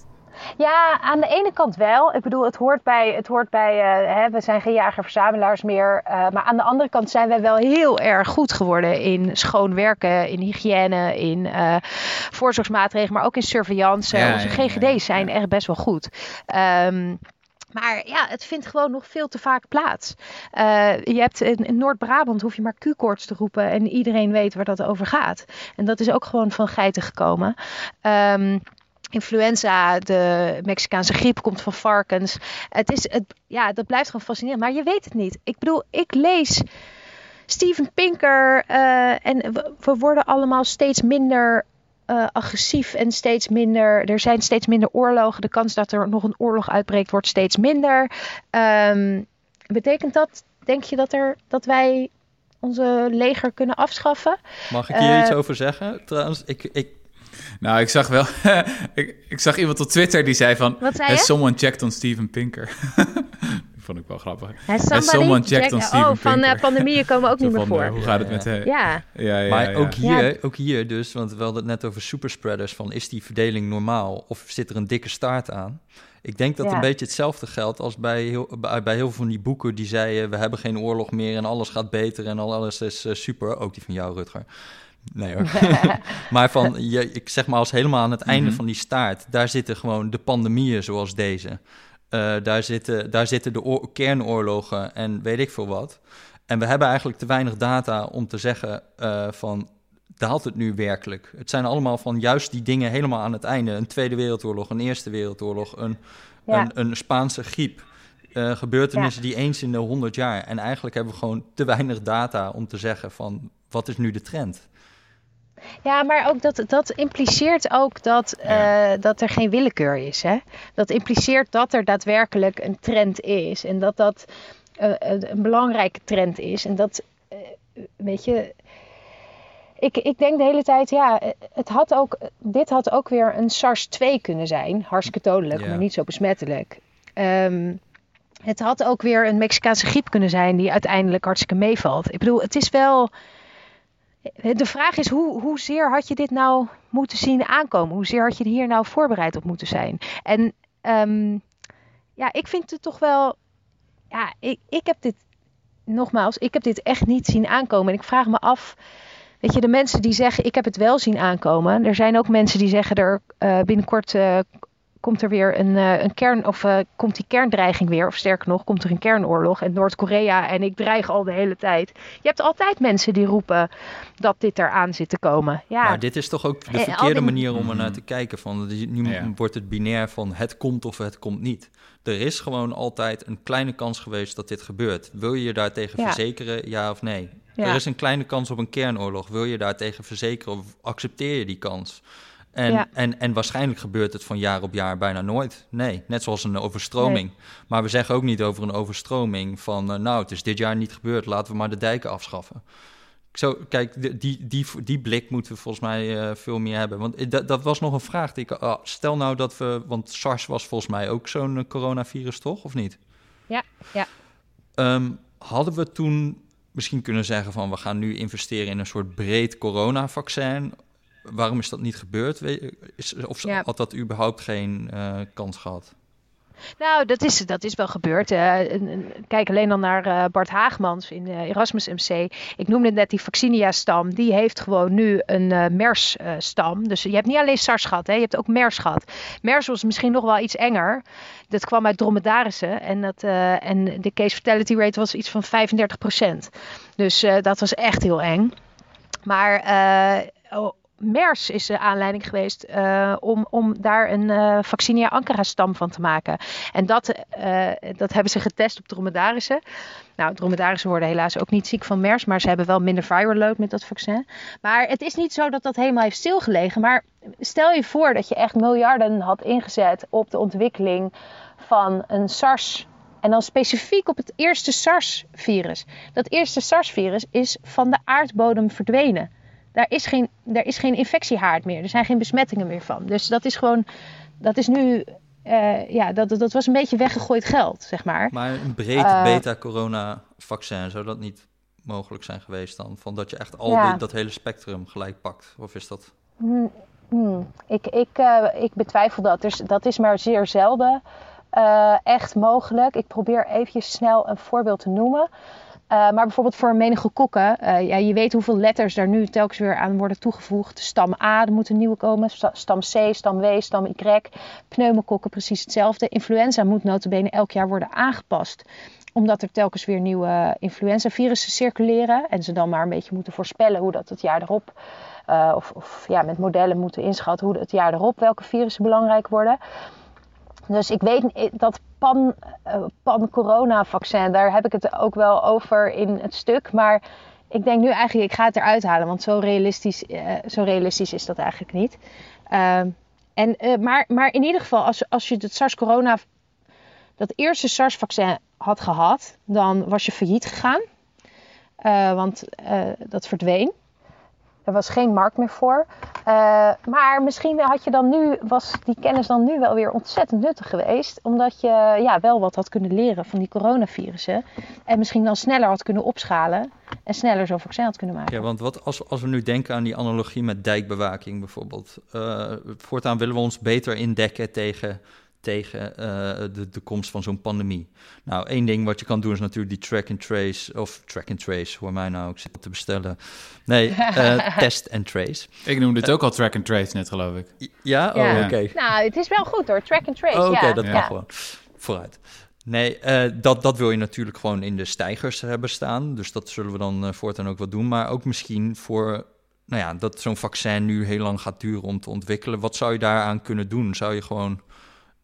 Ja, aan de ene kant wel. Ik bedoel, het hoort bij, het hoort bij uh, hè, we zijn geen jager-verzamelaars meer. Uh, maar aan de andere kant zijn wij wel heel erg goed geworden in schoon werken, in hygiëne, in uh, voorzorgsmaatregelen, maar ook in surveillance. Ja, Onze GGD's ja, ja. zijn echt best wel goed. Um, maar ja, het vindt gewoon nog veel te vaak plaats. Uh, je hebt in, in Noord-Brabant hoef je maar Q-koorts te roepen en iedereen weet waar dat over gaat. En dat is ook gewoon van geiten gekomen. Um, influenza, de Mexicaanse griep komt van varkens. Het is, het, ja, dat blijft gewoon fascinerend, maar je weet het niet. Ik bedoel, ik lees Steven Pinker uh, en we, we, worden allemaal steeds minder uh, agressief en steeds minder. Er zijn steeds minder oorlogen. De kans dat er nog een oorlog uitbreekt wordt steeds minder. Um, betekent dat, denk je, dat, er, dat wij onze leger kunnen afschaffen? Mag ik hier uh, iets over zeggen? Trouwens, ik, ik nou, ik zag wel. [LAUGHS] ik, ik, zag iemand op Twitter die zei van. Wat zei Has someone checked on Steven Pinker? [LAUGHS] vond ik wel grappig. Has, Has someone checked check... on Steven Oh, van uh, pandemieën komen ook niet meer van, voor. Hoe gaat het met hem? Ja. Ja, ja, maar ja, ook hier, ook hier dus, want we hadden het net over superspreaders. Van is die verdeling normaal of zit er een dikke staart aan? Ik denk dat Ja. een beetje hetzelfde geldt als bij heel, bij, heel veel van die boeken die zeiden... we hebben geen oorlog meer en alles gaat beter en al alles is uh, super. Ook die van jou, Rutger. Nee hoor. [LAUGHS] maar van, je, ik zeg maar als helemaal aan het einde Mhm. van die staart... daar zitten gewoon de pandemieën zoals deze. Uh, daar, zitten, daar zitten de oor- kernoorlogen en weet ik veel wat. En we hebben eigenlijk te weinig data om te zeggen uh, van... daalt het nu werkelijk? Het zijn allemaal van juist die dingen helemaal aan het einde. Een Tweede Wereldoorlog, een Eerste Wereldoorlog, een, Ja. een, een Spaanse griep... Uh, gebeurtenissen die eens in de honderd jaar. En eigenlijk hebben we gewoon te weinig data om te zeggen van wat is nu de trend. Ja, maar ook dat, dat impliceert ook dat, uh, dat er geen willekeur is. Hè? Dat impliceert dat er daadwerkelijk een trend is. En dat dat uh, een belangrijke trend is. En dat, uh, weet je... Ik, ik denk de hele tijd, ja, het had ook, dit had ook weer een SARS-2 kunnen zijn. Hartstikke dodelijk, maar niet zo besmettelijk. Um, het had ook weer een Mexicaanse griep kunnen zijn die uiteindelijk hartstikke meevalt. Ik bedoel, het is wel... De vraag is, hoe, hoezeer had je dit nou moeten zien aankomen? Hoezeer had je hier nou voorbereid op moeten zijn? En um, ja, ik vind het toch wel... Ja, ik, ik heb dit... Nogmaals, ik heb dit echt niet zien aankomen. En ik vraag me af... Weet je, de mensen die zeggen, ik heb het wel zien aankomen. Er zijn ook mensen die zeggen, er uh, binnenkort uh, komt er weer een, een kern, of komt die kerndreiging weer, of sterker nog, komt er een kernoorlog en Noord-Korea en ik dreig al de hele tijd. Je hebt altijd mensen die roepen dat dit eraan zit te komen. Ja. Maar dit is toch ook de verkeerde manier om er naar te kijken. Van, nu wordt het binair van het komt of het komt niet. Er is gewoon altijd een kleine kans geweest dat dit gebeurt. Wil je je daartegen verzekeren, ja of nee? Er is een kleine kans op een kernoorlog. Wil je daartegen verzekeren of accepteer je die kans? En, en, en waarschijnlijk gebeurt het van jaar op jaar bijna nooit. Nee, net zoals een overstroming. Maar we zeggen ook niet over een overstroming van... Uh, nou, het is dit jaar niet gebeurd, laten we maar de dijken afschaffen. Zo, kijk, die, die, die blik moeten we volgens mij uh, veel meer hebben. Want dat, dat was nog een vraag. Die ik, uh, stel nou dat we... Want SARS was volgens mij ook zo'n coronavirus, toch? Of niet? Ja, ja. Um, hadden we toen misschien kunnen zeggen van... we gaan nu investeren in een soort breed coronavaccin waarom is dat niet gebeurd? Is, of had dat überhaupt geen uh, kans gehad? Nou, dat is, dat is wel gebeurd. Uh, kijk alleen dan naar uh, Bart Haagmans in uh, Erasmus MC. Ik noemde net die Vaccinia-stam. Die heeft gewoon nu een MERS-stam. dus je hebt niet alleen SARS gehad, hè, je hebt ook MERS gehad. MERS was misschien nog wel iets enger. Dat kwam uit dromedarissen. En, dat, en de case fatality rate was iets van 35%. Dus dat was echt heel eng. Maar oh, MERS is de aanleiding geweest uh, om, om daar een uh, Vaccinia Ankara-stam van te maken. En dat, uh, dat hebben ze getest op dromedarissen. Nou, dromedarissen worden helaas ook niet ziek van MERS, maar ze hebben wel minder viral load met dat vaccin. Maar het is niet zo dat dat helemaal heeft stilgelegen. Maar stel je voor dat je echt miljarden had ingezet op de ontwikkeling van een SARS en dan specifiek op het eerste SARS-virus. Dat eerste SARS-virus is van de aardbodem verdwenen daar is geen, daar is geen infectiehaard meer. Er zijn geen besmettingen meer van. Dus dat is gewoon, dat is nu, uh, ja, dat, dat was een beetje weggegooid geld, zeg maar. Maar een breed uh, beta-corona-vaccin, zou dat niet mogelijk zijn geweest dan? Van dat je echt al ja. dit, dat hele spectrum gelijk pakt? Of is dat... Hmm, hmm. Ik, ik, uh, ik betwijfel dat. Dus dat is maar zeer zelden echt mogelijk. Ik probeer even snel een voorbeeld te noemen. Uh, maar bijvoorbeeld voor meningokokken, uh, ja, je weet hoeveel letters daar nu telkens weer aan worden toegevoegd. Stam A, er moet een nieuwe komen. Stam C, stam W, stam Y. Pneumokokken precies hetzelfde. Influenza moet notabene elk jaar worden aangepast omdat er telkens weer nieuwe influenzavirussen circuleren. En ze dan maar een beetje moeten voorspellen hoe dat het jaar erop... Uh, of, of ja, met modellen moeten inschatten hoe het jaar erop welke virussen belangrijk worden. Dus ik weet dat pan, uh, pan-corona-vaccin, daar heb ik het ook wel over in het stuk. Maar ik denk nu eigenlijk, ik ga het eruit halen, want zo realistisch, uh, zo realistisch is dat eigenlijk niet. Uh, en, maar, maar in ieder geval, als, als je het SARS-corona, dat eerste SARS-vaccin had gehad, dan was je failliet gegaan. want dat verdween. Er was geen markt meer voor. Uh, maar misschien had je dan nu, was die kennis dan nu wel weer ontzettend nuttig geweest. Omdat je ja, wel wat had kunnen leren van die coronavirussen. En misschien dan sneller had kunnen opschalen. En sneller zo'n vaccin had kunnen maken. Ja, want wat als, als we nu denken aan die analogie met dijkbewaking bijvoorbeeld. Uh, voortaan willen we ons beter indekken tegen tegen uh, de, de komst van zo'n pandemie. Nou, één ding wat je kan doen is natuurlijk die track and trace, of track and trace, hoor mij nou, ik zit te bestellen. Nee, uh, [LAUGHS] test and trace. Ik noemde het ook al track and trace net, geloof ik. Ja? Oh, ja. oké. Nou, het is wel goed hoor, track and trace, oh, Oké, okay, dat mag gewoon. Vooruit. Nee, uh, dat, dat wil je natuurlijk gewoon in de stijgers hebben staan. Dus dat zullen we dan uh, voortaan ook wel doen. Maar ook misschien voor, nou ja, dat zo'n vaccin nu heel lang gaat duren om te ontwikkelen. Wat zou je daaraan kunnen doen? Zou je gewoon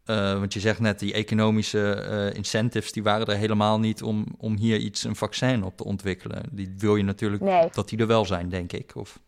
uh, want je zegt net, die economische uh, incentives, die waren er helemaal niet om, om hier iets, een vaccin op te ontwikkelen. Die wil je natuurlijk nee. dat die er wel zijn, denk ik. Of...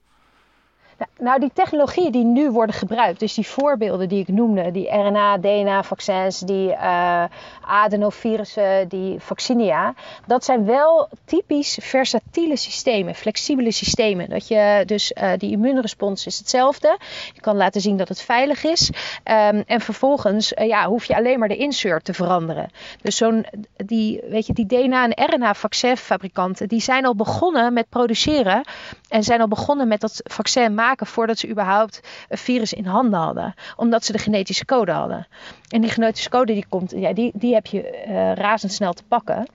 Nou, die technologieën die nu worden gebruikt, dus die voorbeelden die ik noemde, die RNA, DNA-vaccins, die uh, adenovirussen, die vaccinia, dat zijn wel typisch versatiele systemen, flexibele systemen. Dat je dus uh, die immuunrespons is hetzelfde. Je kan laten zien dat het veilig is. Um, en vervolgens uh, ja, hoef je alleen maar de insert te veranderen. Dus zo'n die, weet je, die DNA- en RNA-vaccinfabrikanten, die zijn al begonnen met produceren en zijn al begonnen met dat vaccin maken voordat ze überhaupt een virus in handen hadden. Omdat ze de genetische code hadden. En die genetische code die komt, ja, die, die heb je uh, razendsnel te pakken.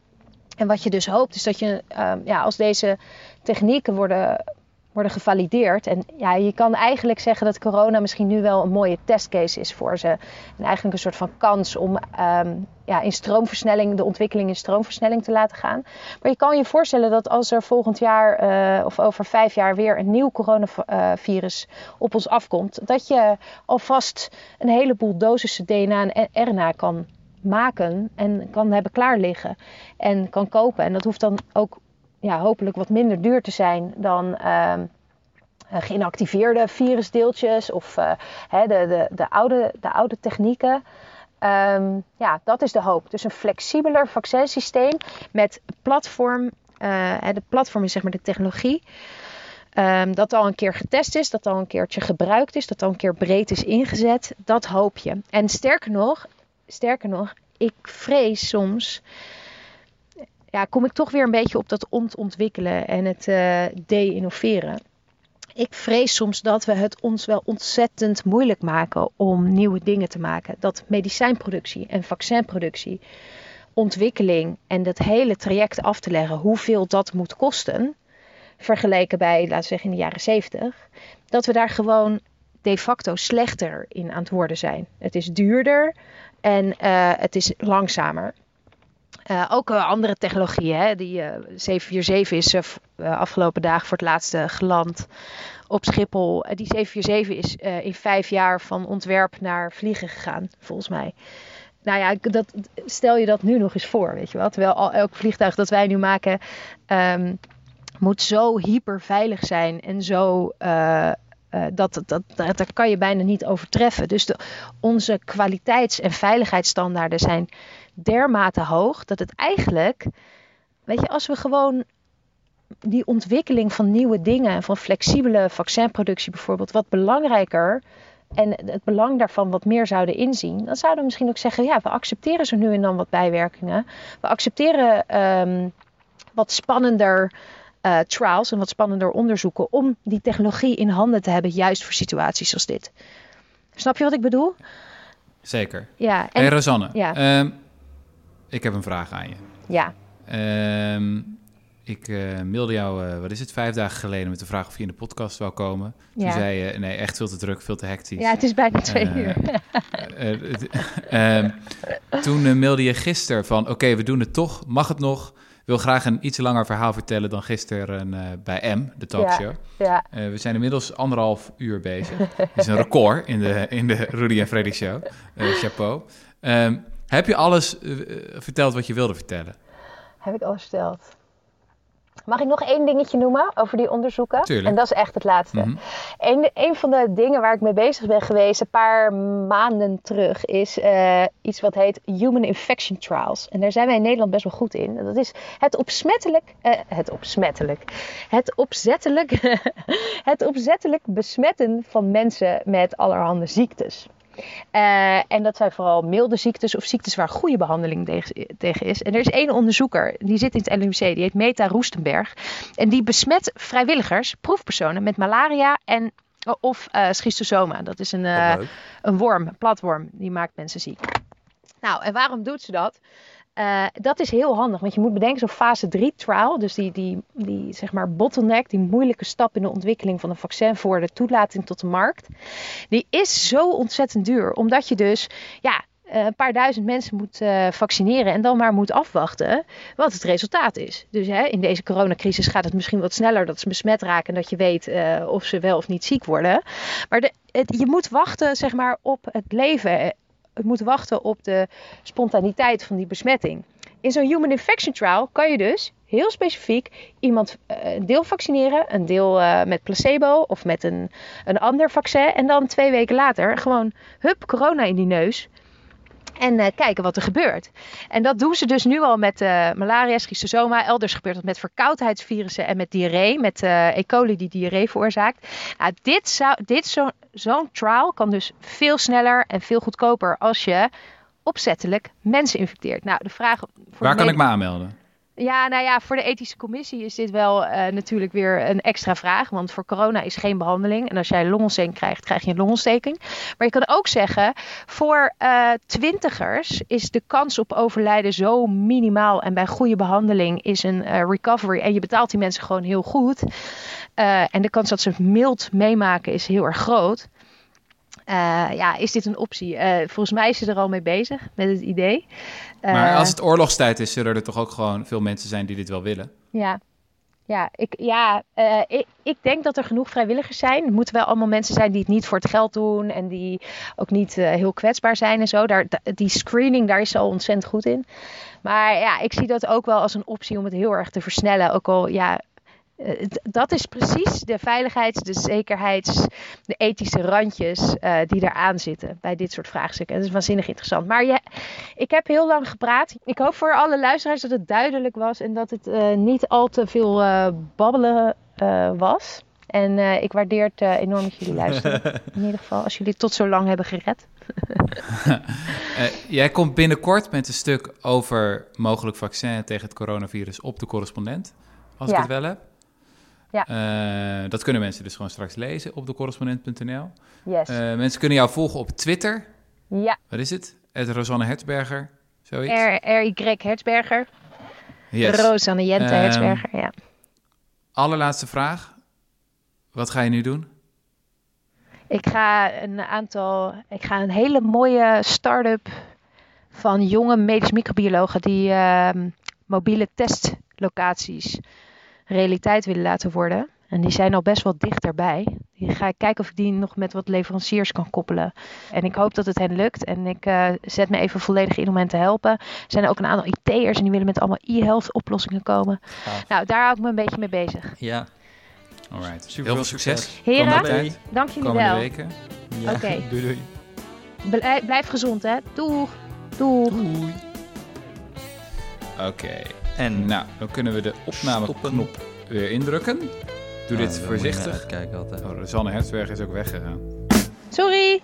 En wat je dus hoopt is dat je, uh, ja, als deze technieken worden worden gevalideerd. En ja, je kan eigenlijk zeggen dat corona misschien nu wel een mooie testcase is voor ze. En eigenlijk een soort van kans om ehm, ja, in stroomversnelling, de ontwikkeling in stroomversnelling te laten gaan. Maar je kan je voorstellen dat als er volgend jaar eh, of over vijf jaar weer een nieuw coronavirus op ons afkomt, dat je alvast een heleboel dosissen DNA en RNA kan maken en kan hebben klaar liggen en kan kopen. En dat hoeft dan ook ja, hopelijk wat minder duur te zijn dan uh, geïnactiveerde virusdeeltjes of uh, hè, de, de, de, oude, de oude technieken. Um, ja, dat is de hoop. Dus een flexibeler vaccinsysteem met platform. Uh, de platform is zeg maar de technologie. Um, dat al een keer getest is, dat al een keertje gebruikt is, dat al een keer breed is ingezet. Dat hoop je. En sterker nog, sterker nog, ik vrees soms ja, kom ik toch weer een beetje op dat ontontwikkelen en het uh, de-innoveren. Ik vrees soms dat we het ons wel ontzettend moeilijk maken om nieuwe dingen te maken. Dat medicijnproductie en vaccinproductie, ontwikkeling en dat hele traject af te leggen, hoeveel dat moet kosten, vergeleken bij, laten we zeggen, in de jaren 70, dat we daar gewoon de facto slechter in aan het worden zijn. Het is duurder en uh, het is langzamer. Uh, ook uh, andere technologieën. Hè? Die uh, 747 is afgelopen dagen voor het laatste geland op Schiphol. die 747 is in vijf jaar van ontwerp naar vliegen gegaan, volgens mij. Nou ja, dat, stel je dat nu nog eens voor, weet je wel. Terwijl elk vliegtuig dat wij nu maken um, moet zo hyper veilig zijn en zo dat, dat, dat, dat, kan je bijna niet overtreffen. Dus de, onze kwaliteits- en veiligheidsstandaarden zijn dermate hoog dat het eigenlijk, weet je, als we gewoon die ontwikkeling van nieuwe dingen, van flexibele vaccinproductie bijvoorbeeld, wat belangrijker en het belang daarvan wat meer zouden inzien, dan zouden we misschien ook zeggen: ja, we accepteren zo nu en dan wat bijwerkingen. We accepteren um, wat spannender uh, trials en wat spannender onderzoeken om die technologie in handen te hebben, juist voor situaties als dit. Snap je wat ik bedoel? Zeker. Ja. En, hey, Rosanne, ja. Um, ik heb een vraag aan je. Ja. Um, ik uh, mailde jou, uh, wat is het, vijf dagen geleden met de vraag of je in de podcast wou komen. Toen Ja. zei je, nee, echt veel te druk, veel te hectisch. Ja, het is bijna twee Eh, uur. Eh, het- ehm, toen eh, mailde je gisteren van, oké, we doen het toch, mag het nog? wil graag een iets langer verhaal vertellen dan gisteren eh, bij M, de talkshow. ja. Eh, we zijn inmiddels anderhalf uur bezig. Dat is een record in de, in de Rudy en Freddy show. Eh, chapeau. Ehm, heb je alles eh, verteld wat je wilde vertellen? Heb ik al verteld. Mag ik nog één dingetje noemen over die onderzoeken? Tuurlijk. En dat is echt het laatste. Mhm. Een, een van de dingen waar ik mee bezig ben geweest een paar maanden terug is eh, iets wat heet Human Infection Trials. En daar zijn wij in Nederland best wel goed in. Dat is het opsmettelijk, eh, het opsmettelijk, het opzettelijk, [LAUGHS] het opzettelijk besmetten van mensen met allerhande ziektes. Eh, en dat zijn vooral milde ziektes of ziektes waar goede behandeling tegen, is. En er is één onderzoeker, die zit in het LUMC, die heet Meta Roestenberg. En die besmet vrijwilligers, proefpersonen, met malaria en, of eh schistosoma. Dat is een, eh, leuk. een worm, een platworm, die maakt mensen ziek. Nou, en waarom doet ze dat? Eh, dat is heel handig, want je moet bedenken, zo'n fase 3 trial, dus die, die, die zeg maar bottleneck, die moeilijke stap in de ontwikkeling van een vaccin voor de toelating tot de markt, die is zo ontzettend duur, omdat je dus ja, eh, een paar duizend mensen moet eh, vaccineren en dan maar moet afwachten wat het resultaat is. Dus hè, in deze coronacrisis gaat het misschien wat sneller dat ze besmet raken en dat je weet of ze wel of niet ziek worden. Maar de, je moet wachten zeg maar, op het leven. Moet wachten op de spontaniteit van die besmetting. In zo'n human infection trial kan je dus heel specifiek iemand eh, een deel vaccineren, een deel eh, met placebo of met een, een ander vaccin. En dan twee weken later gewoon hup, corona in die neus. En eh, kijken wat er gebeurt. En dat doen ze dus nu al met eh, malaria, schistosoma. Elders gebeurt dat met verkoudheidsvirussen en met diarree. Met eh, E. coli die diarree veroorzaakt. Nou, dit zou, dit zo, zo'n trial kan dus veel sneller en veel goedkoper als je opzettelijk mensen infecteert. Nou, de vraag... Voor Waar kan ik me aanmelden? Ja, nou ja, voor de ethische commissie is dit wel uh, natuurlijk weer een extra vraag. Want voor corona is geen behandeling. En als jij longontsteking krijgt, krijg je een longontsteking. Maar je kan ook zeggen, voor uh, twintigers is de kans op overlijden zo minimaal. En bij goede behandeling is een uh, recovery. En je betaalt die mensen gewoon heel goed. en de kans dat ze mild meemaken is heel erg groot. Uh, ja, is dit een optie? Uh, volgens mij is ze er al mee bezig met het idee. Maar als het oorlogstijd is, zullen er toch ook gewoon veel mensen zijn die dit wel willen? Ja, ja, ik, ja ik, ik, denk dat er genoeg vrijwilligers zijn. Het moeten wel allemaal mensen zijn die het niet voor het geld doen en die ook niet heel kwetsbaar zijn en zo. Daar, die screening, daar is ze al ontzettend goed in. Maar ja, ik zie dat ook wel als een optie om het heel erg te versnellen. Ook al, ja, dat is precies de veiligheids-, de zekerheids-, de ethische randjes uh, die eraan zitten bij dit soort vraagstukken. En dat is waanzinnig interessant. Maar je, ik heb heel lang gepraat. Ik hoop voor alle luisteraars dat het duidelijk was en dat het uh, niet al te veel babbelen was. En ik waardeer het enorm dat jullie luisteren. [LAUGHS] In ieder geval, als jullie het tot zo lang hebben gered. [LAUGHS] jij komt binnenkort met een stuk over mogelijk vaccin tegen het coronavirus op de correspondent. Als ja. ik het wel heb. Ja. Uh, dat kunnen mensen dus gewoon straks lezen op decorrespondent.nl. Yes. Uh, mensen kunnen jou volgen op Twitter. Ja. Wat is het? Het Rosanne Hertzberger, zoiets? R-Y Hertzberger. Yes. Rosanne Jente um, Hertzberger, ja. Allerlaatste vraag. Wat ga je nu doen? Ik ga een aantal... Ik ga een hele mooie start-up van jonge medisch microbiologen... die uh, mobiele testlocaties realiteit willen laten worden. En die zijn al best wel dichterbij. Die ga ik kijken of ik die nog met wat leveranciers kan koppelen. En ik hoop dat het hen lukt. En ik uh, zet me even volledig in om hen te helpen. Er zijn ook een aantal IT'ers en die willen met allemaal e-health oplossingen komen. Nou, daar hou ik me een beetje mee bezig. Ja. Alright. Super Heel veel succes. succes. Heren, dank jullie Komende wel. weken. Ja. Oké. Okay. [LAUGHS] Doei doei. Blijf, blijf gezond hè. Doeg. Doeg. Doei. Oké. Okay. En nou, dan kunnen we de opnameknop weer indrukken. Doe dit voorzichtig. Kijk altijd. Oh, Sanne Hertzberg is ook weggegaan. Sorry!